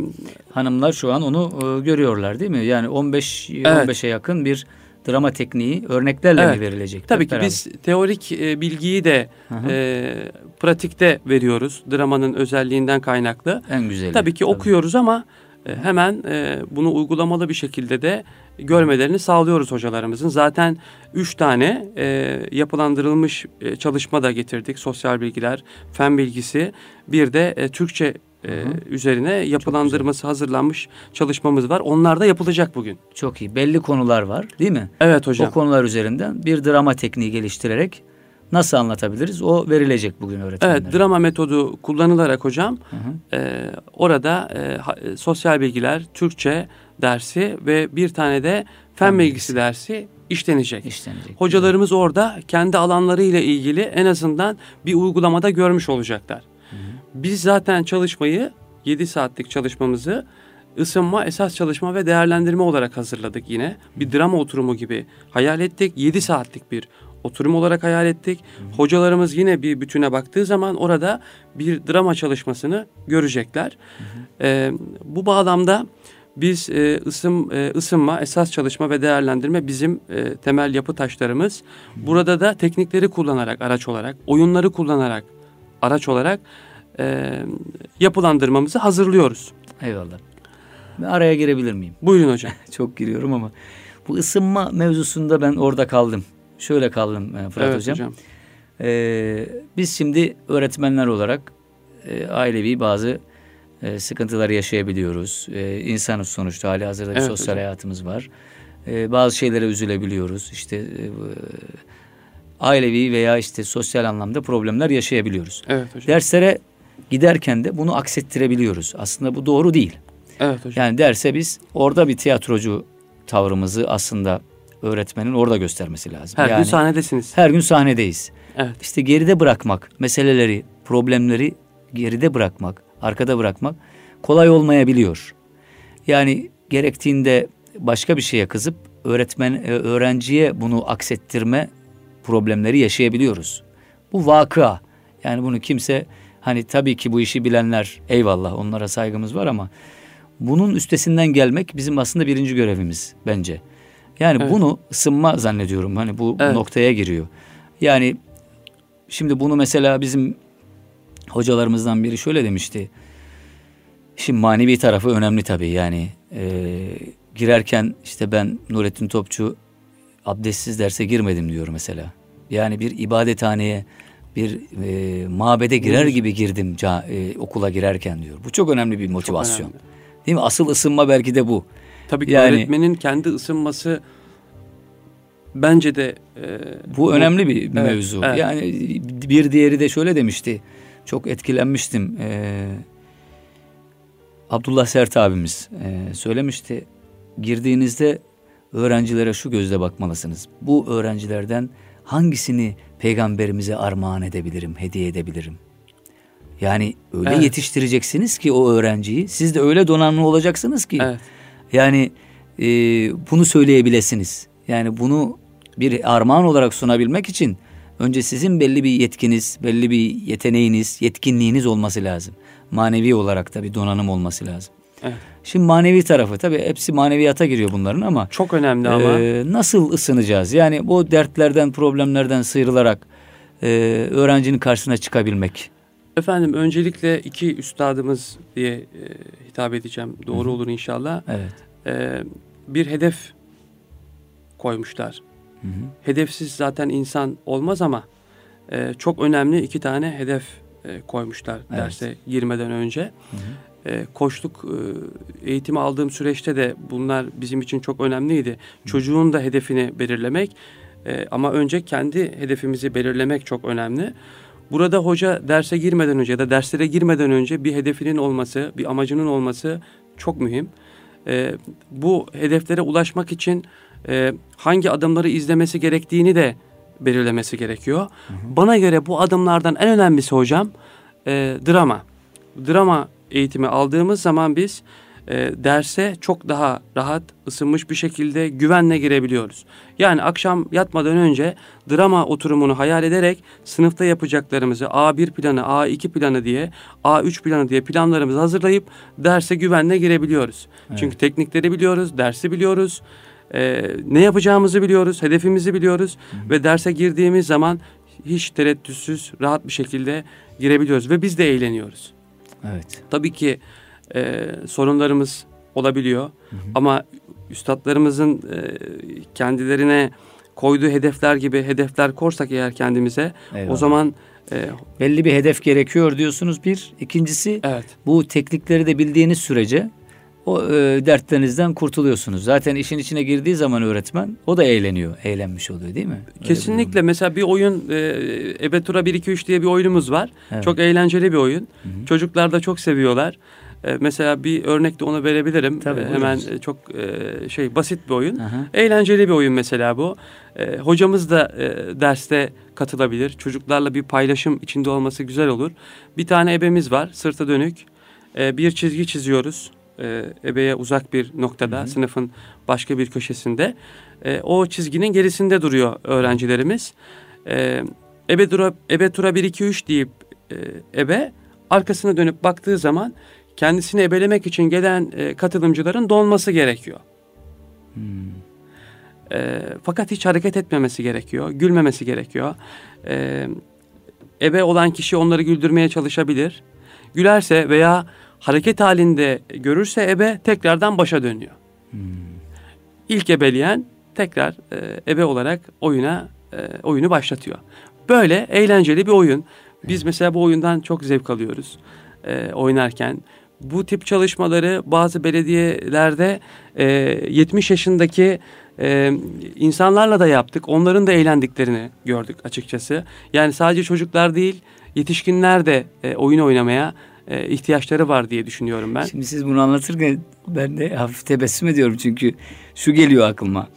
Hanımlar şu an onu e, görüyorlar değil mi? Yani 15 evet. 15'e yakın bir drama tekniği örneklerle evet. mi verilecek? Tabii ki beraber? biz teorik e, bilgiyi de e, pratikte veriyoruz. Dramanın özelliğinden kaynaklı. En güzeli. Tabii ki tabii. okuyoruz ama e, hemen e, bunu uygulamalı bir şekilde de görmelerini sağlıyoruz hocalarımızın. Zaten üç tane e, yapılandırılmış e, çalışma da getirdik. Sosyal bilgiler, fen bilgisi, bir de e, Türkçe e, üzerine yapılandırması hazırlanmış çalışmamız var. Onlar da yapılacak bugün. Çok iyi. Belli konular var değil mi? Evet hocam. O konular üzerinden bir drama tekniği geliştirerek nasıl anlatabiliriz? O verilecek bugün öğretmenlere. Evet, drama metodu kullanılarak hocam hı hı. E, orada e, sosyal bilgiler, Türkçe dersi ve bir tane de fen, bilgisi. dersi işlenecek. işlenecek. Hocalarımız güzel. orada kendi alanları ile ilgili en azından bir uygulamada görmüş olacaklar. Biz zaten çalışmayı 7 saatlik çalışmamızı ısınma, esas çalışma ve değerlendirme olarak hazırladık yine. Bir drama oturumu gibi hayal ettik. 7 saatlik bir oturum olarak hayal ettik. Hocalarımız yine bir bütüne baktığı zaman orada bir drama çalışmasını görecekler. Ee, bu bağlamda biz e, ısım e, ısınma, esas çalışma ve değerlendirme bizim e, temel yapı taşlarımız. Burada da teknikleri kullanarak araç olarak, oyunları kullanarak araç olarak e, yapılandırmamızı hazırlıyoruz. Eyvallah. Ben araya girebilir miyim? Buyurun hocam. <laughs> Çok giriyorum ama bu ısınma mevzusunda ben orada kaldım. Şöyle kaldım e, Fırat evet, hocam. hocam. Ee, biz şimdi öğretmenler olarak e, ailevi bazı e, sıkıntıları yaşayabiliyoruz. E, insanız sonuçta hali hazırda bir evet, sosyal hocam. hayatımız var. E, bazı şeylere üzülebiliyoruz. İşte e, ailevi veya işte sosyal anlamda problemler yaşayabiliyoruz. Evet hocam. Derslere giderken de bunu aksettirebiliyoruz. Aslında bu doğru değil. Evet hocam. Yani derse biz orada bir tiyatrocu tavrımızı aslında öğretmenin orada göstermesi lazım. Her yani, gün sahnedesiniz. Her gün sahnedeyiz. Evet. İşte geride bırakmak, meseleleri, problemleri geride bırakmak, arkada bırakmak kolay olmayabiliyor. Yani gerektiğinde başka bir şeye kızıp öğretmen e, öğrenciye bunu aksettirme problemleri yaşayabiliyoruz. Bu vakıa. Yani bunu kimse hani tabii ki bu işi bilenler eyvallah onlara saygımız var ama bunun üstesinden gelmek bizim aslında birinci görevimiz bence. Yani evet. bunu ısınma zannediyorum. Hani bu evet. noktaya giriyor. Yani şimdi bunu mesela bizim hocalarımızdan biri şöyle demişti. Şimdi manevi tarafı önemli tabii yani. E, girerken işte ben Nurettin Topçu abdestsiz derse girmedim diyor mesela. Yani bir ibadethaneye bir e, mabede girer gibi girdim e, okula girerken diyor. Bu çok önemli bir motivasyon. Önemli. Değil mi? Asıl ısınma belki de bu. Tabii ki yani, öğretmenin kendi ısınması bence de e, bu, önemli bir evet, mevzu. Evet. Yani bir diğeri de şöyle demişti. Çok etkilenmiştim. Ee, Abdullah Sert abimiz e, söylemişti. Girdiğinizde öğrencilere şu gözle bakmalısınız. Bu öğrencilerden hangisini peygamberimize armağan edebilirim, hediye edebilirim? Yani öyle evet. yetiştireceksiniz ki o öğrenciyi. Siz de öyle donanımlı olacaksınız ki. Evet. Yani e, bunu söyleyebilesiniz. Yani bunu bir armağan olarak sunabilmek için önce sizin belli bir yetkiniz, belli bir yeteneğiniz, yetkinliğiniz olması lazım. Manevi olarak da bir donanım olması lazım. Evet. Şimdi manevi tarafı tabii hepsi maneviyata giriyor bunların ama çok önemli ama e, nasıl ısınacağız? Yani bu dertlerden, problemlerden sıyrılarak e, öğrencinin karşısına çıkabilmek. Efendim öncelikle iki üstadımız diye e, hitap edeceğim. Doğru Hı. olur inşallah. Evet. E, bir hedef koymuşlar. Hı hı. Hedefsiz zaten insan olmaz ama e, çok önemli iki tane hedef e, koymuşlar evet. derse girmeden önce. Hı hı. E, koçluk e, eğitimi aldığım süreçte de bunlar bizim için çok önemliydi. Çocuğun da hedefini belirlemek e, ama önce kendi hedefimizi belirlemek çok önemli. Burada hoca derse girmeden önce ya da derslere girmeden önce bir hedefinin olması, bir amacının olması çok mühim. E, bu hedeflere ulaşmak için e, hangi adımları izlemesi gerektiğini de belirlemesi gerekiyor. Hı hı. Bana göre bu adımlardan en önemlisi hocam e, drama. Drama eğitimi aldığımız zaman biz e, derse çok daha rahat, ısınmış bir şekilde güvenle girebiliyoruz. Yani akşam yatmadan önce drama oturumunu hayal ederek sınıfta yapacaklarımızı A1 planı, A2 planı diye, A3 planı diye planlarımızı hazırlayıp derse güvenle girebiliyoruz. Evet. Çünkü teknikleri biliyoruz, dersi biliyoruz. E, ne yapacağımızı biliyoruz, hedefimizi biliyoruz Hı. ve derse girdiğimiz zaman hiç tereddütsüz, rahat bir şekilde girebiliyoruz ve biz de eğleniyoruz. Evet. Tabii ki e, sorunlarımız olabiliyor. Hı hı. Ama üstadlarımızın e, kendilerine koyduğu hedefler gibi hedefler korsak eğer kendimize Eyvallah. o zaman e, belli bir hedef gerekiyor diyorsunuz bir. İkincisi evet. bu teknikleri de bildiğiniz sürece o e, dertlerinizden kurtuluyorsunuz. Zaten işin içine girdiği zaman öğretmen o da eğleniyor. Eğlenmiş oluyor değil mi? Öyle Kesinlikle. Bir Mesela bir oyun e, Ebetura 1 2 3 diye bir oyunumuz var. Evet. Çok eğlenceli bir oyun. Hı-hı. Çocuklar da çok seviyorlar. E, mesela bir örnek de onu verebilirim. Tabii, e, hemen e, çok e, şey basit bir oyun. Aha. Eğlenceli bir oyun mesela bu. E, hocamız da e, derste katılabilir. Çocuklarla bir paylaşım içinde olması güzel olur. Bir tane ebemiz var, sırta dönük. E, bir çizgi çiziyoruz. E, ebeye uzak bir noktada, Hı-hı. sınıfın başka bir köşesinde. E, o çizginin gerisinde duruyor öğrencilerimiz. E, ebe, dura, ebe tura 1 2 3 deyip e, ebe arkasına dönüp baktığı zaman kendisini ebelemek için gelen e, katılımcıların dolması gerekiyor. Hmm. E, fakat hiç hareket etmemesi gerekiyor, gülmemesi gerekiyor. E, ebe olan kişi onları güldürmeye çalışabilir. Gülerse veya hareket halinde görürse ebe tekrardan başa dönüyor. Hmm. İlk ebeleyen tekrar e, ebe olarak oyuna e, oyunu başlatıyor. Böyle eğlenceli bir oyun. Biz mesela bu oyundan çok zevk alıyoruz e, oynarken bu tip çalışmaları bazı belediyelerde e, 70 yaşındaki e, insanlarla da yaptık. Onların da eğlendiklerini gördük açıkçası. Yani sadece çocuklar değil yetişkinler de e, oyun oynamaya e, ihtiyaçları var diye düşünüyorum ben. Şimdi siz bunu anlatırken ben de hafif tebessüm ediyorum çünkü şu geliyor aklıma.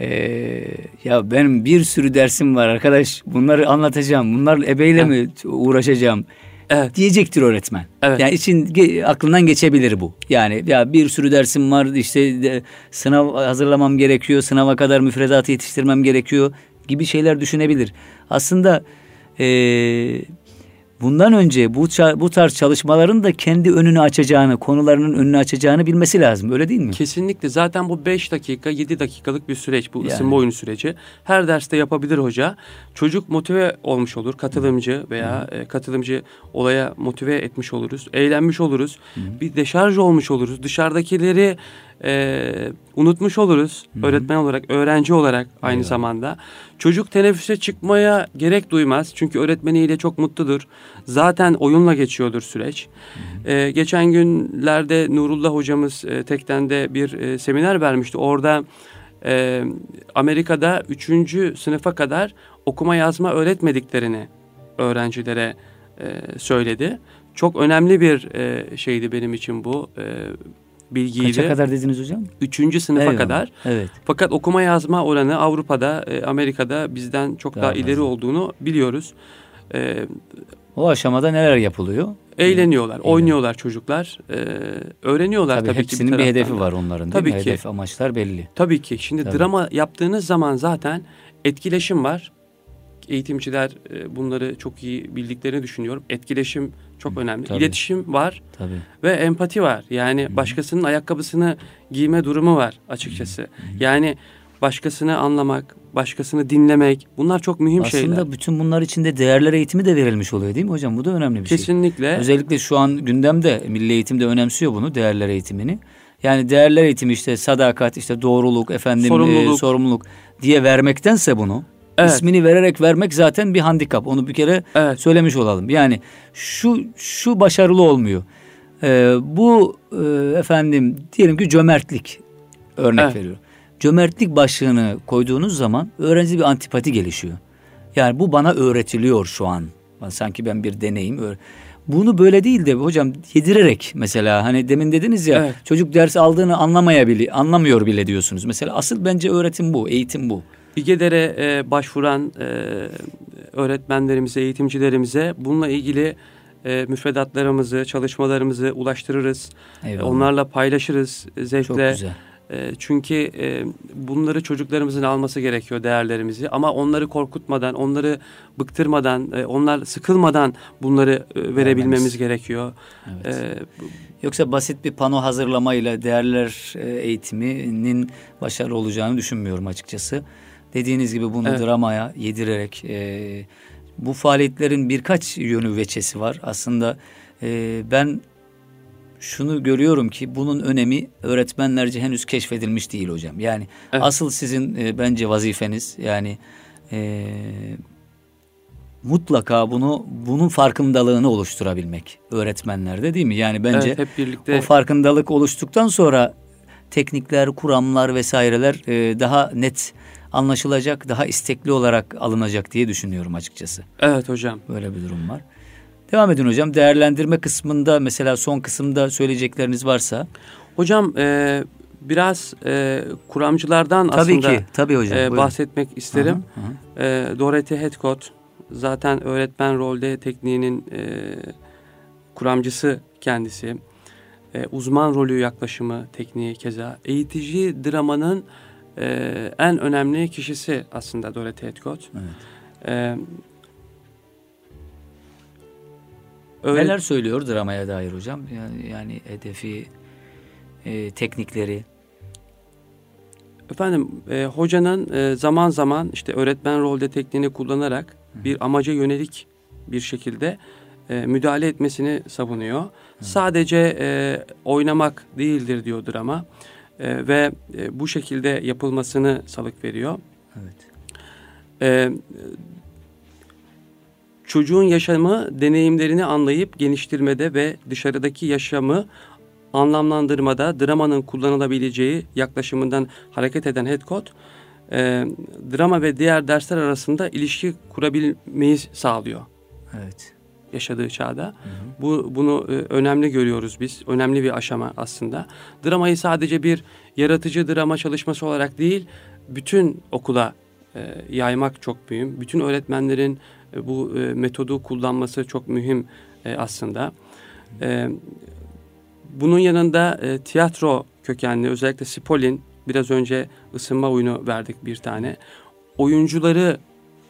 Ee, ya benim bir sürü dersim var arkadaş bunları anlatacağım bunlarla ebeyle mi uğraşacağım evet. diyecektir öğretmen. Evet. Yani için aklından geçebilir bu. Yani ya bir sürü dersim var işte de, sınav hazırlamam gerekiyor, sınava kadar müfredatı yetiştirmem gerekiyor gibi şeyler düşünebilir. Aslında eee bundan önce bu bu tarz çalışmaların da kendi önünü açacağını, konularının önünü açacağını bilmesi lazım. Öyle değil mi? Kesinlikle. Zaten bu 5 dakika, 7 dakikalık bir süreç bu yani. ısınma oyunu süreci. Her derste yapabilir hoca. Çocuk motive olmuş olur, katılımcı veya. E, katılımcı olaya motive etmiş oluruz. Eğlenmiş oluruz. Hı. Bir deşarj olmuş oluruz. Dışarıdakileri e, unutmuş oluruz Hı-hı. öğretmen olarak, öğrenci olarak aynı Eyvallah. zamanda. Çocuk teneffüse çıkmaya gerek duymaz çünkü öğretmeniyle çok mutludur. Zaten oyunla geçiyordur süreç. E, geçen günlerde Nurullah hocamız e, Tekten'de bir e, seminer vermişti. Orada e, Amerika'da üçüncü sınıfa kadar okuma yazma öğretmediklerini öğrencilere e, söyledi. Çok önemli bir e, şeydi benim için bu. E, bilgiydi. Kaça kadar dediniz hocam? Üçüncü sınıfa Eyvallah. kadar. Evet. Fakat okuma yazma oranı Avrupa'da, e, Amerika'da bizden çok daha, daha ileri olduğunu biliyoruz. E, o aşamada neler yapılıyor? Eğleniyorlar, Eğlen. oynuyorlar çocuklar. E, öğreniyorlar tabii, tabii hepsinin ki bir, bir hedefi var onların tabii ki. Hedef, amaçlar belli. Tabii ki. Şimdi tabii. drama yaptığınız zaman zaten etkileşim var. Eğitimciler e, bunları çok iyi bildiklerini düşünüyorum. Etkileşim çok Hı, önemli. Tabii. İletişim var tabii. ve empati var. Yani Hı. başkasının ayakkabısını giyme durumu var açıkçası. Hı. Yani başkasını anlamak, başkasını dinlemek bunlar çok mühim Aslında şeyler. Aslında bütün bunlar içinde değerler eğitimi de verilmiş oluyor değil mi hocam? Bu da önemli bir Kesinlikle. şey. Kesinlikle. Özellikle şu an gündemde milli eğitim de önemsiyor bunu değerler eğitimini. Yani değerler eğitimi işte sadakat, işte doğruluk, efendim sorumluluk, e, sorumluluk diye vermektense bunu Evet. İsmini vererek vermek zaten bir handikap. Onu bir kere evet. söylemiş olalım. Yani şu şu başarılı olmuyor. Ee, bu e, efendim diyelim ki cömertlik örnek evet. veriyorum. Cömertlik başlığını koyduğunuz zaman öğrenci bir antipati gelişiyor. Yani bu bana öğretiliyor şu an. Sanki ben bir deneyim. Bunu böyle değil de hocam yedirerek mesela hani demin dediniz ya evet. çocuk ders aldığını anlamayabiliyor, anlamıyor bile diyorsunuz. Mesela asıl bence öğretim bu, eğitim bu. İGEDER'e e, başvuran e, öğretmenlerimize, eğitimcilerimize bununla ilgili e, müfredatlarımızı, çalışmalarımızı ulaştırırız. Eyvallah. Onlarla paylaşırız zevkle. Çok güzel. E, çünkü e, bunları çocuklarımızın alması gerekiyor değerlerimizi ama onları korkutmadan, onları bıktırmadan, e, onlar sıkılmadan bunları e, verebilmemiz Vermemiz. gerekiyor. Evet. E, Yoksa basit bir pano hazırlamayla değerler e, eğitiminin başarılı olacağını düşünmüyorum açıkçası. Dediğiniz gibi bunu evet. dramaya yedirerek e, bu faaliyetlerin birkaç yönü veçesi var. Aslında e, ben şunu görüyorum ki bunun önemi öğretmenlerce henüz keşfedilmiş değil hocam. Yani evet. asıl sizin e, bence vazifeniz yani e, mutlaka bunu bunun farkındalığını oluşturabilmek öğretmenlerde değil mi? Yani bence evet, hep birlikte o farkındalık oluştuktan sonra teknikler, kuramlar vesaireler e, daha net anlaşılacak, daha istekli olarak alınacak diye düşünüyorum açıkçası. Evet hocam. Böyle bir durum var. Devam edin hocam. Değerlendirme kısmında mesela son kısımda söyleyecekleriniz varsa. Hocam e, biraz e, kuramcılardan tabii aslında ki, tabii hocam, e, bahsetmek isterim. Hı hı. E, Dorothy Heathcote zaten öğretmen rolde tekniğinin e, kuramcısı kendisi. E, uzman rolü yaklaşımı tekniği keza. Eğitici dramanın e, en önemli kişisi aslında Dorothy Heathcote. Evet. E, öyle... Neler söylüyor dramaya dair hocam? Yani, yani hedefi, e, teknikleri. Efendim e, hocanın e, zaman zaman işte öğretmen rolde tekniğini kullanarak Hı. bir amaca yönelik bir şekilde e, müdahale etmesini savunuyor. Hı. Sadece e, oynamak değildir diyor drama e, ve e, bu şekilde yapılmasını salık veriyor. Evet. E, çocuğun yaşamı deneyimlerini anlayıp geliştirmede ve dışarıdaki yaşamı anlamlandırmada dramanın kullanılabileceği yaklaşımından hareket eden Headcode, e, drama ve diğer dersler arasında ilişki kurabilmeyi sağlıyor. Evet. Yaşadığı çağda. Hı hı. Bu bunu e, önemli görüyoruz biz. Önemli bir aşama aslında. Dramayı sadece bir yaratıcı drama çalışması olarak değil, bütün okula e, yaymak çok mühim. Bütün öğretmenlerin e, bu e, metodu kullanması çok mühim e, aslında. E, bunun yanında e, tiyatro kökenli özellikle Spolin biraz önce ısınma oyunu verdik bir tane. Oyuncuları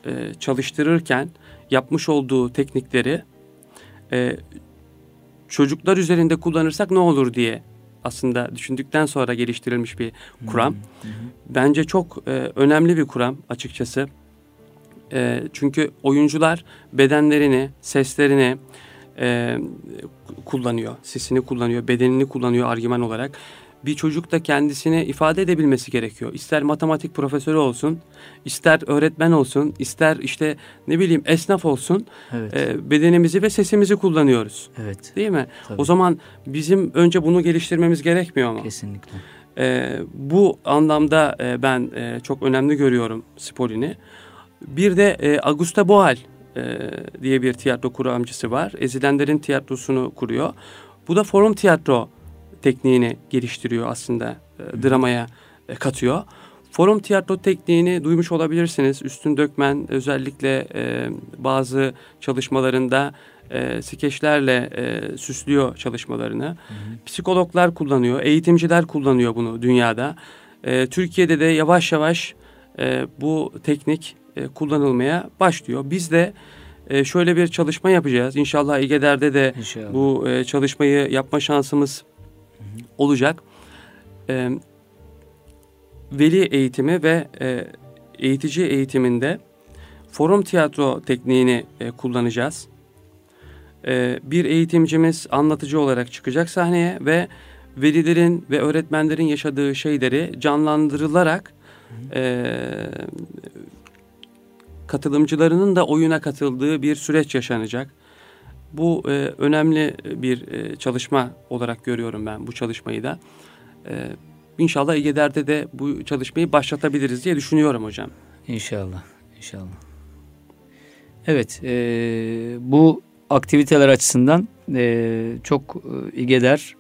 e, çalıştırırken yapmış olduğu teknikleri e, çocuklar üzerinde kullanırsak ne olur diye aslında düşündükten sonra geliştirilmiş bir kuram. Hı hı. Bence çok e, önemli bir kuram açıkçası. E, çünkü oyuncular bedenlerini, seslerini, e, kullanıyor. Sesini kullanıyor, bedenini kullanıyor argüman olarak. Bir çocuk da kendisini ifade edebilmesi gerekiyor. İster matematik profesörü olsun, ister öğretmen olsun, ister işte ne bileyim esnaf olsun. Evet. E, bedenimizi ve sesimizi kullanıyoruz. Evet. Değil mi? Tabii. O zaman bizim önce bunu geliştirmemiz gerekmiyor mu? Kesinlikle. E, bu anlamda e, ben e, çok önemli görüyorum Spolini. Bir de e, Augusta Boal e, diye bir tiyatro kuramcısı var. Ezilenlerin tiyatrosunu kuruyor. Bu da forum tiyatro tekniğini geliştiriyor aslında e, dramaya e, katıyor. Forum tiyatro tekniğini duymuş olabilirsiniz. Üstün Dökmen özellikle e, bazı çalışmalarında e, skeçlerle e, süslüyor çalışmalarını. Hı hı. Psikologlar kullanıyor, eğitimciler kullanıyor bunu dünyada. E, Türkiye'de de yavaş yavaş e, bu teknik e, kullanılmaya başlıyor. Biz de e, şöyle bir çalışma yapacağız. İnşallah İGEDER'de de İnşallah. bu e, çalışmayı yapma şansımız hı olacak. E, veli eğitimi ve e, eğitici eğitiminde forum tiyatro tekniğini e, kullanacağız. E, bir eğitimcimiz anlatıcı olarak çıkacak sahneye ve velilerin ve öğretmenlerin yaşadığı şeyleri canlandırılarak e, katılımcılarının da oyuna katıldığı bir süreç yaşanacak. Bu e, önemli bir e, çalışma olarak görüyorum ben bu çalışmayı da. E, inşallah İGEDER'de de bu çalışmayı başlatabiliriz diye düşünüyorum hocam. İnşallah, inşallah. Evet, e, bu aktiviteler açısından e, çok e, İGEDER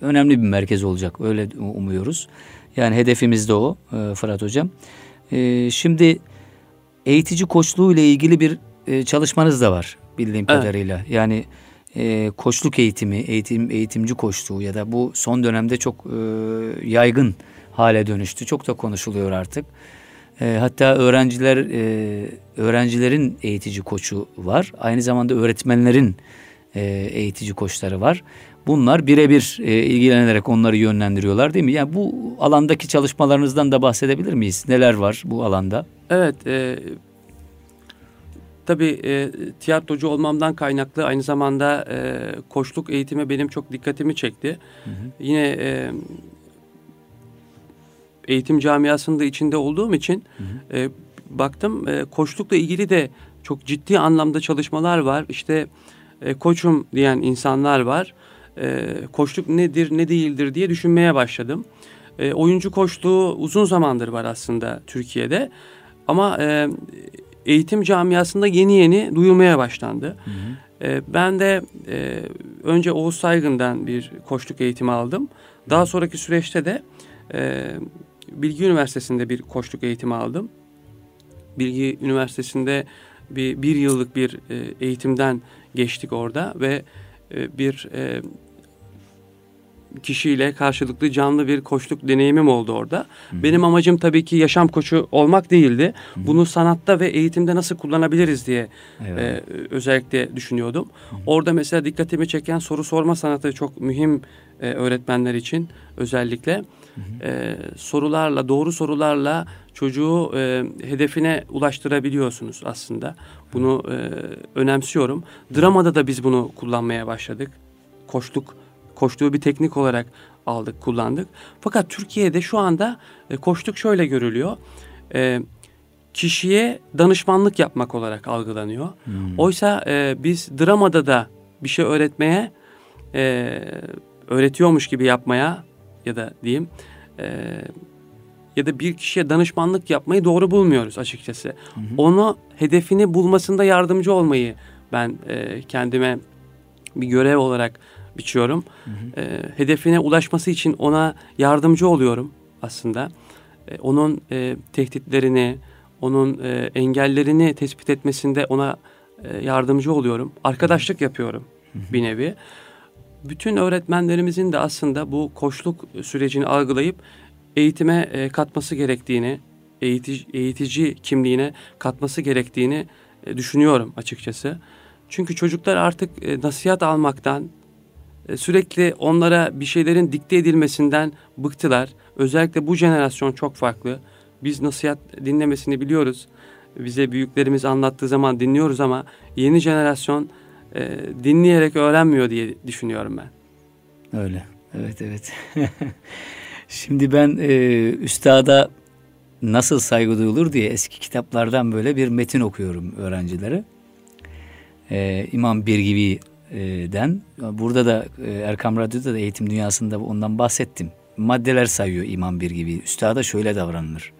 önemli bir merkez olacak. Öyle umuyoruz. Yani hedefimiz de o e, Fırat Hocam. E, şimdi eğitici koçluğu ile ilgili bir e, çalışmanız da var bildiğim evet. kadarıyla. Yani e, koçluk eğitimi, eğitim eğitimci koçluğu ya da bu son dönemde çok e, yaygın hale dönüştü. Çok da konuşuluyor artık. E, hatta öğrenciler e, öğrencilerin eğitici koçu var. Aynı zamanda öğretmenlerin e, eğitici koçları var. Bunlar birebir e, ilgilenerek onları yönlendiriyorlar değil mi? Yani bu alandaki çalışmalarınızdan da bahsedebilir miyiz? Neler var bu alanda? Evet, e, tabii e, tiyatrocu olmamdan kaynaklı aynı zamanda e, koçluk eğitimi benim çok dikkatimi çekti. Hı hı. Yine e, eğitim camiasında içinde olduğum için hı hı. E, baktım e, koçlukla ilgili de çok ciddi anlamda çalışmalar var. İşte e, koçum diyen insanlar var. E, koçluk nedir ne değildir diye düşünmeye başladım. E, oyuncu koçluğu uzun zamandır var aslında Türkiye'de. Ama e, eğitim camiasında yeni yeni duyulmaya başlandı. Hı hı. E, ben de e, önce Oğuz Saygın'dan bir koçluk eğitimi aldım. Daha sonraki süreçte de e, Bilgi Üniversitesi'nde bir koçluk eğitimi aldım. Bilgi Üniversitesi'nde bir, bir yıllık bir e, eğitimden geçtik orada ve e, bir e, kişiyle karşılıklı canlı bir koçluk deneyimim oldu orada. Hı. Benim amacım tabii ki yaşam koçu olmak değildi. Hı. Bunu sanatta ve eğitimde nasıl kullanabiliriz diye evet. e, özellikle düşünüyordum. Hı. Orada mesela dikkatimi çeken soru sorma sanatı çok mühim e, öğretmenler için özellikle. Hı hı. E, sorularla, doğru sorularla çocuğu e, hedefine ulaştırabiliyorsunuz aslında. Bunu e, önemsiyorum. Dramada da biz bunu kullanmaya başladık. Koçluk koştuğu bir teknik olarak aldık, kullandık. Fakat Türkiye'de şu anda e, koştuk şöyle görülüyor. E, kişiye danışmanlık yapmak olarak algılanıyor. Hmm. Oysa e, biz dramada da bir şey öğretmeye, e, öğretiyormuş gibi yapmaya ya da diyeyim e, ya da bir kişiye danışmanlık yapmayı doğru bulmuyoruz açıkçası. Hı Onu hedefini bulmasında yardımcı olmayı ben e, kendime bir görev olarak biçiyorum. Hı hı. E, hedefine ulaşması için ona yardımcı oluyorum aslında. E, onun e, tehditlerini, onun e, engellerini tespit etmesinde ona e, yardımcı oluyorum. Arkadaşlık yapıyorum hı hı. bir nevi. Bütün öğretmenlerimizin de aslında bu koçluk sürecini algılayıp eğitime e, katması gerektiğini, eğitici, eğitici kimliğine katması gerektiğini e, düşünüyorum açıkçası. Çünkü çocuklar artık e, nasihat almaktan, sürekli onlara bir şeylerin dikte edilmesinden bıktılar. Özellikle bu jenerasyon çok farklı. Biz nasihat dinlemesini biliyoruz. Bize büyüklerimiz anlattığı zaman dinliyoruz ama yeni jenerasyon e, dinleyerek öğrenmiyor diye düşünüyorum ben. Öyle. Evet evet. <laughs> Şimdi ben e, üstada nasıl saygı duyulur diye eski kitaplardan böyle bir metin okuyorum öğrencilere. E, İmam Birgivi den. Burada da e, Erkam Radyo'da da eğitim dünyasında ondan bahsettim. Maddeler sayıyor imam bir gibi. Üstada şöyle davranılır.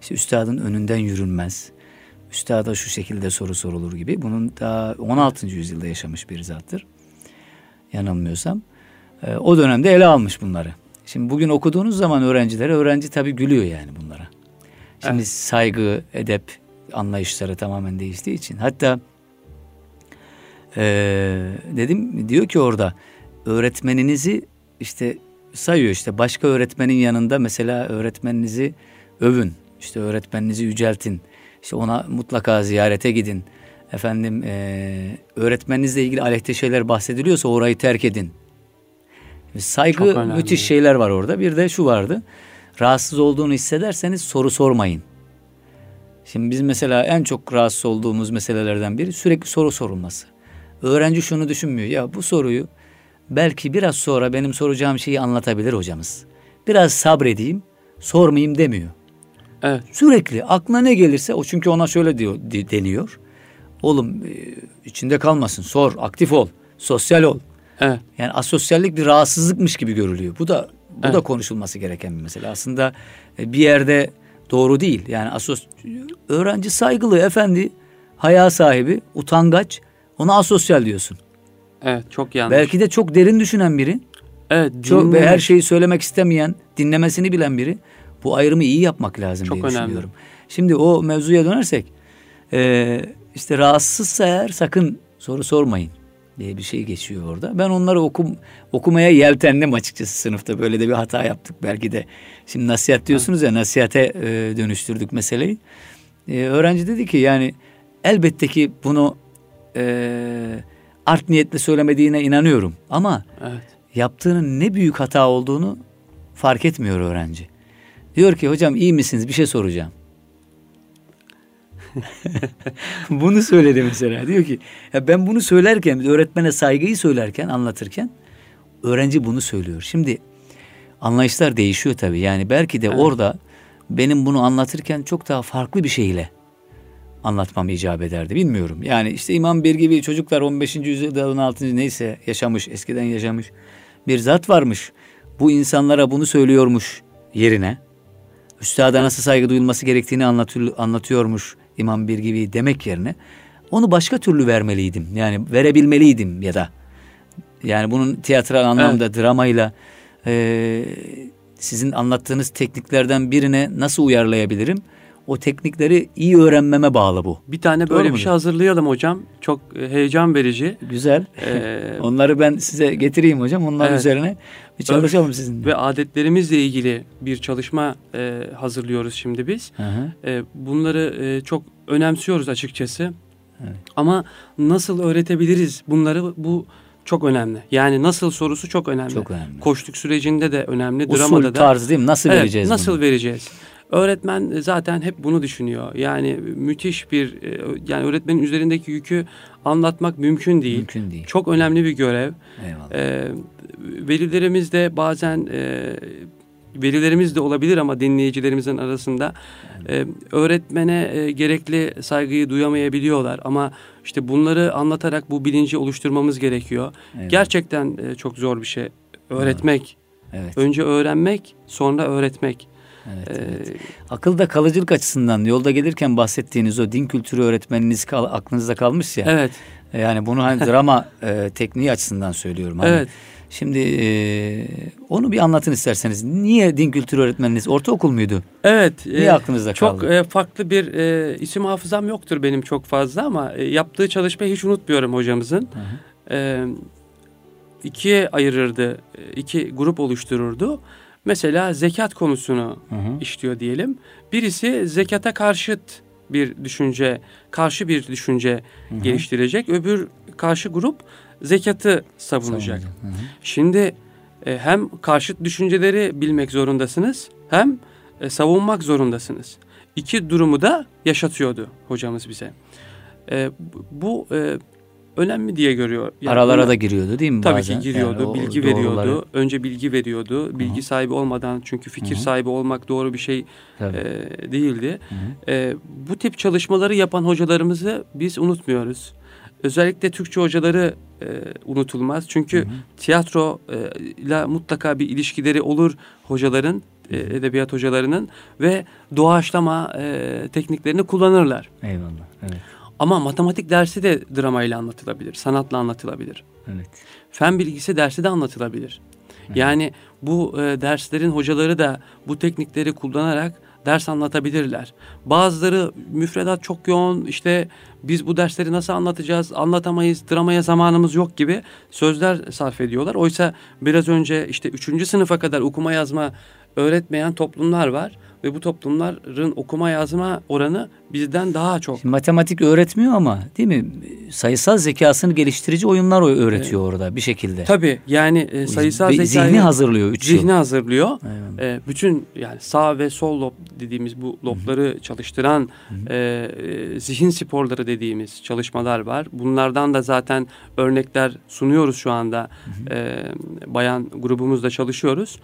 İşte üstadın önünden yürünmez. Üstada şu şekilde soru sorulur gibi. Bunun daha 16. yüzyılda yaşamış bir zattır. Yanılmıyorsam. E, o dönemde ele almış bunları. Şimdi bugün okuduğunuz zaman öğrencilere öğrenci tabii gülüyor yani bunlara. Şimdi evet. saygı, edep anlayışları tamamen değiştiği için. Hatta ee, dedim diyor ki orada öğretmeninizi işte sayıyor işte başka öğretmenin yanında mesela öğretmeninizi övün işte öğretmeninizi yüceltin işte ona mutlaka ziyarete gidin. Efendim e, öğretmeninizle ilgili aleyhte şeyler bahsediliyorsa orayı terk edin. Saygı müthiş şeyler var orada. Bir de şu vardı rahatsız olduğunu hissederseniz soru sormayın. Şimdi biz mesela en çok rahatsız olduğumuz meselelerden biri sürekli soru sorulması Öğrenci şunu düşünmüyor. Ya bu soruyu belki biraz sonra benim soracağım şeyi anlatabilir hocamız. Biraz sabredeyim, sormayayım demiyor. Evet. Sürekli aklına ne gelirse o çünkü ona şöyle diyor deniyor. Oğlum e, içinde kalmasın, sor, aktif ol, sosyal ol. Evet. Yani asosyallik bir rahatsızlıkmış gibi görülüyor. Bu da bu evet. da konuşulması gereken bir mesele. Aslında e, bir yerde doğru değil. Yani asos öğrenci saygılı, efendi, haya sahibi, utangaç ona asosyal diyorsun. Evet çok yanlış. Belki de çok derin düşünen biri. Evet. Çok ve her şeyi söylemek istemeyen, dinlemesini bilen biri. Bu ayrımı iyi yapmak lazım çok diye önemli. düşünüyorum. Şimdi o mevzuya dönersek e, işte rahatsızsa eğer sakın soru sormayın diye bir şey geçiyor orada. Ben onları okum, okumaya yeltendim açıkçası sınıfta. Böyle de bir hata yaptık belki de. Şimdi nasihat diyorsunuz ya nasihate e, dönüştürdük meseleyi. E, öğrenci dedi ki yani elbette ki bunu e, art niyetle söylemediğine inanıyorum. Ama evet. yaptığının ne büyük hata olduğunu fark etmiyor öğrenci. Diyor ki hocam iyi misiniz bir şey soracağım. <laughs> bunu söyledi mesela. Diyor ki ya ben bunu söylerken öğretmene saygıyı söylerken anlatırken öğrenci bunu söylüyor. Şimdi anlayışlar değişiyor tabii. Yani belki de evet. orada benim bunu anlatırken çok daha farklı bir şeyle anlatmam icap ederdi bilmiyorum. Yani işte İmam bir gibi çocuklar 15. yüzyılda 16. neyse yaşamış eskiden yaşamış bir zat varmış. Bu insanlara bunu söylüyormuş yerine. Üstada nasıl saygı duyulması gerektiğini anlatıyor, anlatıyormuş İmam bir gibi demek yerine onu başka türlü vermeliydim. Yani verebilmeliydim ya da. Yani bunun tiyatral anlamda evet. dramayla e, sizin anlattığınız tekniklerden birine nasıl uyarlayabilirim? O teknikleri iyi öğrenmeme bağlı bu. Bir tane böyle Doğru bir şey hazırlayalım hocam. Çok e, heyecan verici. Güzel. Ee, <laughs> Onları ben size getireyim hocam. Onlar evet. üzerine bir çalışalım sizinle. Ve adetlerimizle ilgili bir çalışma e, hazırlıyoruz şimdi biz. E, bunları e, çok önemsiyoruz açıkçası. Evet. Ama nasıl öğretebiliriz bunları bu çok önemli. Yani nasıl sorusu çok önemli. Çok önemli. Koştuk sürecinde de önemli. Usul dramada da. tarzı değil mi? Nasıl evet, vereceğiz Nasıl bunu? vereceğiz? Öğretmen zaten hep bunu düşünüyor. Yani müthiş bir e, yani öğretmenin üzerindeki yükü anlatmak mümkün değil. Mümkün değil. Çok önemli bir görev. Eyvallah. Ee, velilerimiz de bazen e, velilerimiz de olabilir ama dinleyicilerimizin arasında e, öğretmene e, gerekli saygıyı duyamayabiliyorlar ama işte bunları anlatarak bu bilinci oluşturmamız gerekiyor. Evet. Gerçekten e, çok zor bir şey öğretmek. Evet. Önce öğrenmek, sonra öğretmek. Evet, ee, evet. Akılda kalıcılık açısından yolda gelirken bahsettiğiniz o din kültürü öğretmeniniz kal, aklınızda kalmış ya. Evet. Yani bunu hani <laughs> drama e, tekniği açısından söylüyorum. Hani evet. Şimdi e, onu bir anlatın isterseniz. Niye din kültürü öğretmeniniz ortaokul muydu? Evet. Niye e, aklınızda kaldı? Çok e, farklı bir e, isim hafızam yoktur benim çok fazla ama e, yaptığı çalışmayı hiç unutmuyorum hocamızın. Hı hı. E, ikiye ayırırdı, e, iki grup oluştururdu. Mesela zekat konusunu hı hı. işliyor diyelim. Birisi zekata karşıt bir düşünce, karşı bir düşünce hı hı. geliştirecek. Öbür karşı grup zekatı savunacak. Hı hı. Şimdi e, hem karşıt düşünceleri bilmek zorundasınız hem e, savunmak zorundasınız. İki durumu da yaşatıyordu hocamız bize. E, bu e, önemli diye görüyor. Yani Aralara da giriyordu değil mi tabii bazen? Tabii ki giriyordu, yani bilgi doğruları... veriyordu. Önce bilgi veriyordu. Bilgi Hı-hı. sahibi olmadan çünkü fikir Hı-hı. sahibi olmak doğru bir şey e, değildi. E, bu tip çalışmaları yapan hocalarımızı biz unutmuyoruz. Özellikle Türkçe hocaları e, unutulmaz. Çünkü hı hı. tiyatro ile mutlaka bir ilişkileri olur hocaların, e, edebiyat hocalarının ve doğaçlama e, tekniklerini kullanırlar. Eyvallah. Evet. Ama matematik dersi de dramayla anlatılabilir, sanatla anlatılabilir. Evet. Fen bilgisi dersi de anlatılabilir. Evet. Yani bu e, derslerin hocaları da bu teknikleri kullanarak ders anlatabilirler. Bazıları müfredat çok yoğun işte biz bu dersleri nasıl anlatacağız anlatamayız dramaya zamanımız yok gibi sözler sarf ediyorlar. Oysa biraz önce işte üçüncü sınıfa kadar okuma yazma öğretmeyen toplumlar var ve bu toplumların okuma yazma oranı bizden daha çok. Şimdi matematik öğretmiyor ama değil mi? Sayısal zekasını geliştirici oyunlar öğretiyor evet. orada bir şekilde. Tabii yani e, sayısal zekayı zihni hazırlıyor üç Zihni yıl. hazırlıyor. E, bütün yani sağ ve sol lob dediğimiz bu lobları Hı-hı. çalıştıran e, e, zihin sporları dediğimiz çalışmalar var. Bunlardan da zaten örnekler sunuyoruz şu anda. E, bayan grubumuzda çalışıyoruz.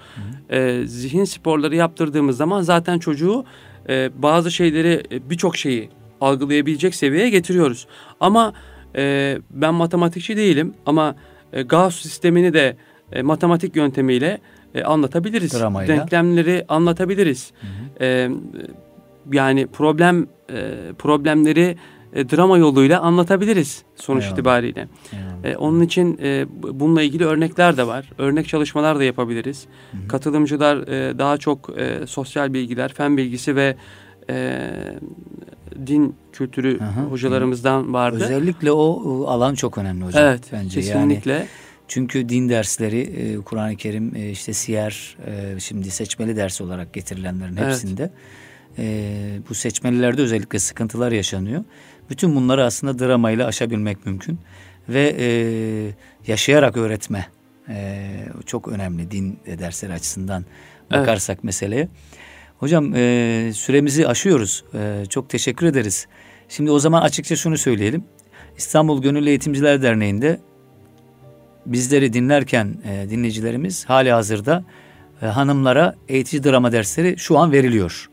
E, zihin sporları yaptırdığımız zaman zaten çocuğu e, bazı şeyleri e, birçok şeyi algılayabilecek seviyeye getiriyoruz. Ama e, ben matematikçi değilim ama e, Gauss sistemini de e, matematik yöntemiyle e, anlatabiliriz. Dramayla. Denklemleri anlatabiliriz. Hı hı. E, yani problem e, problemleri e, drama yoluyla anlatabiliriz sonuç Eyvallah. itibariyle. Eyvallah. E, onun için e, bununla ilgili örnekler de var. Örnek çalışmalar da yapabiliriz. Hı hı. Katılımcılar e, daha çok e, sosyal bilgiler, fen bilgisi ve e, din kültürü Aha, hocalarımızdan vardı. Özellikle o alan çok önemli hocam. Evet, bence. kesinlikle. Yani, çünkü din dersleri, e, Kur'an-ı Kerim, e, işte siyer, e, şimdi seçmeli ders olarak getirilenlerin hepsinde evet. bu seçmelilerde özellikle sıkıntılar yaşanıyor. Bütün bunları aslında dramayla aşabilmek mümkün. Ve e, yaşayarak öğretme e, çok önemli din dersleri açısından bakarsak evet. meseleye. Hocam e, süremizi aşıyoruz. E, çok teşekkür ederiz. Şimdi o zaman açıkça şunu söyleyelim. İstanbul Gönüllü Eğitimciler Derneği'nde bizleri dinlerken e, dinleyicilerimiz hali hazırda e, hanımlara eğitici drama dersleri şu an veriliyor.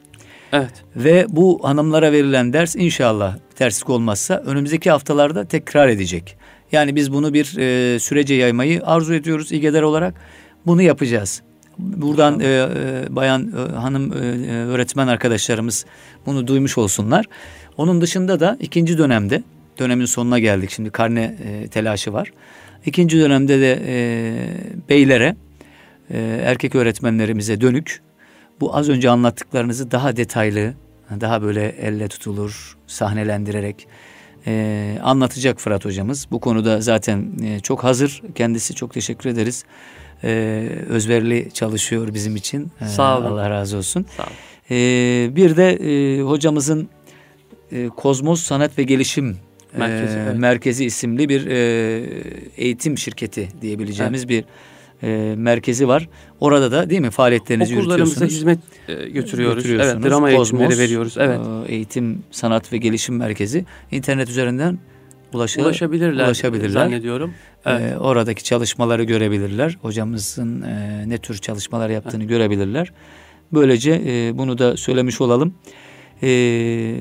Evet. Ve bu hanımlara verilen ders inşallah terslik olmazsa önümüzdeki haftalarda tekrar edecek. Yani biz bunu bir e, sürece yaymayı arzu ediyoruz İGEDER olarak. Bunu yapacağız. Buradan e, e, bayan e, hanım e, e, öğretmen arkadaşlarımız bunu duymuş olsunlar. Onun dışında da ikinci dönemde dönemin sonuna geldik. Şimdi karne e, telaşı var. İkinci dönemde de e, beylere e, erkek öğretmenlerimize dönük bu az önce anlattıklarınızı daha detaylı, daha böyle elle tutulur, sahnelendirerek e, anlatacak Fırat hocamız. Bu konuda zaten e, çok hazır. Kendisi çok teşekkür ederiz. E, özverili çalışıyor bizim için. E, Sağ olun. Allah razı olsun. Sağ olun. E, bir de e, hocamızın e, Kozmos Sanat ve Gelişim Merkezi, e, evet. Merkezi isimli bir e, eğitim şirketi diyebileceğimiz evet. bir e, merkezi var. Orada da değil mi faaliyetlerinizi Okullarımıza hizmet e, götürüyoruz. Evet, drama Kozmos, eğitimleri veriyoruz. Evet. E, eğitim, Sanat ve Gelişim Merkezi internet üzerinden ulaşır, ulaşabilirler, ulaşabilirler zannediyorum. E, evet. E, oradaki çalışmaları görebilirler. Hocamızın e, ne tür çalışmalar yaptığını evet. görebilirler. Böylece e, bunu da söylemiş olalım. E,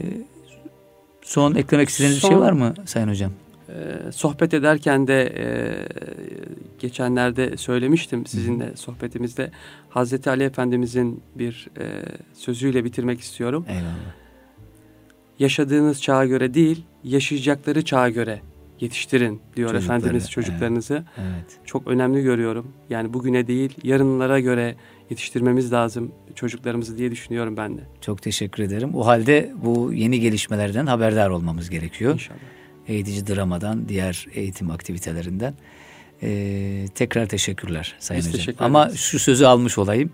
son eklemek istediğiniz son, bir şey var mı Sayın Hocam? E, sohbet ederken de e, geçenlerde söylemiştim sizinle sohbetimizde Hazreti Ali Efendimizin bir e, sözüyle bitirmek istiyorum. Eyvallah. Yaşadığınız çağa göre değil, yaşayacakları çağa göre yetiştirin diyor Çocukları, Efendimiz çocuklarınızı. Evet, evet. Çok önemli görüyorum. Yani bugüne değil, yarınlara göre yetiştirmemiz lazım çocuklarımızı diye düşünüyorum ben de. Çok teşekkür ederim. O halde bu yeni gelişmelerden haberdar olmamız gerekiyor. İnşallah eğitici dramadan, diğer eğitim aktivitelerinden. Ee, tekrar teşekkürler Sayın Biz Hocam. Teşekkür Ama şu sözü almış olayım.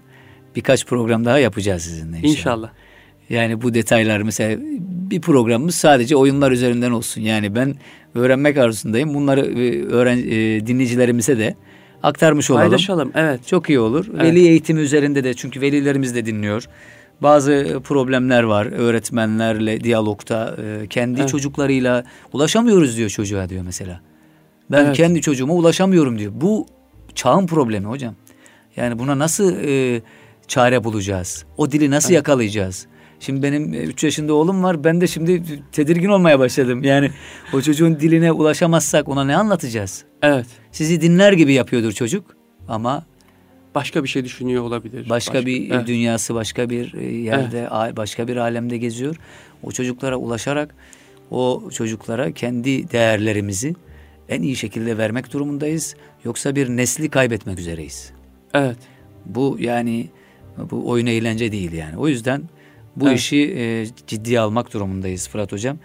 Birkaç program daha yapacağız sizinle inşallah. İnşallah. Yani bu detaylar mesela bir programımız sadece oyunlar üzerinden olsun. Yani ben öğrenmek arzusundayım. Bunları e, öğren e, dinleyicilerimize de aktarmış olalım. Paylaşalım evet. Çok iyi olur. Evet. Veli eğitimi üzerinde de çünkü velilerimiz de dinliyor. Bazı problemler var öğretmenlerle diyalogta. E, kendi evet. çocuklarıyla ulaşamıyoruz diyor çocuğa diyor mesela. Ben evet. kendi çocuğuma ulaşamıyorum diyor. Bu çağın problemi hocam. Yani buna nasıl e, çare bulacağız? O dili nasıl evet. yakalayacağız? Şimdi benim 3 yaşında oğlum var. Ben de şimdi tedirgin olmaya başladım. Yani o çocuğun diline ulaşamazsak ona ne anlatacağız? Evet. Sizi dinler gibi yapıyordur çocuk ama başka bir şey düşünüyor olabilir. Başka, başka bir evet. dünyası, başka bir e, yerde, evet. başka bir alemde geziyor. O çocuklara ulaşarak o çocuklara kendi değerlerimizi en iyi şekilde vermek durumundayız. Yoksa bir nesli kaybetmek üzereyiz. Evet. Bu yani bu oyun eğlence değil yani. O yüzden bu evet. işi e, ciddiye almak durumundayız Fırat Hocam.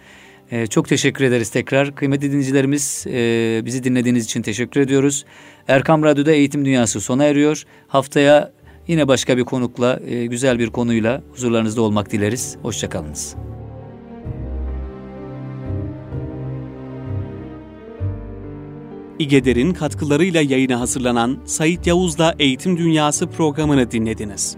E, çok teşekkür ederiz tekrar. Kıymetli dinleyicilerimiz e, bizi dinlediğiniz için teşekkür ediyoruz. Erkam Radyo'da Eğitim Dünyası sona eriyor. Haftaya yine başka bir konukla, e, güzel bir konuyla huzurlarınızda olmak dileriz. Hoşçakalınız. İGEDER'in katkılarıyla yayına hazırlanan Sayit Yavuz'la Eğitim Dünyası programını dinlediniz.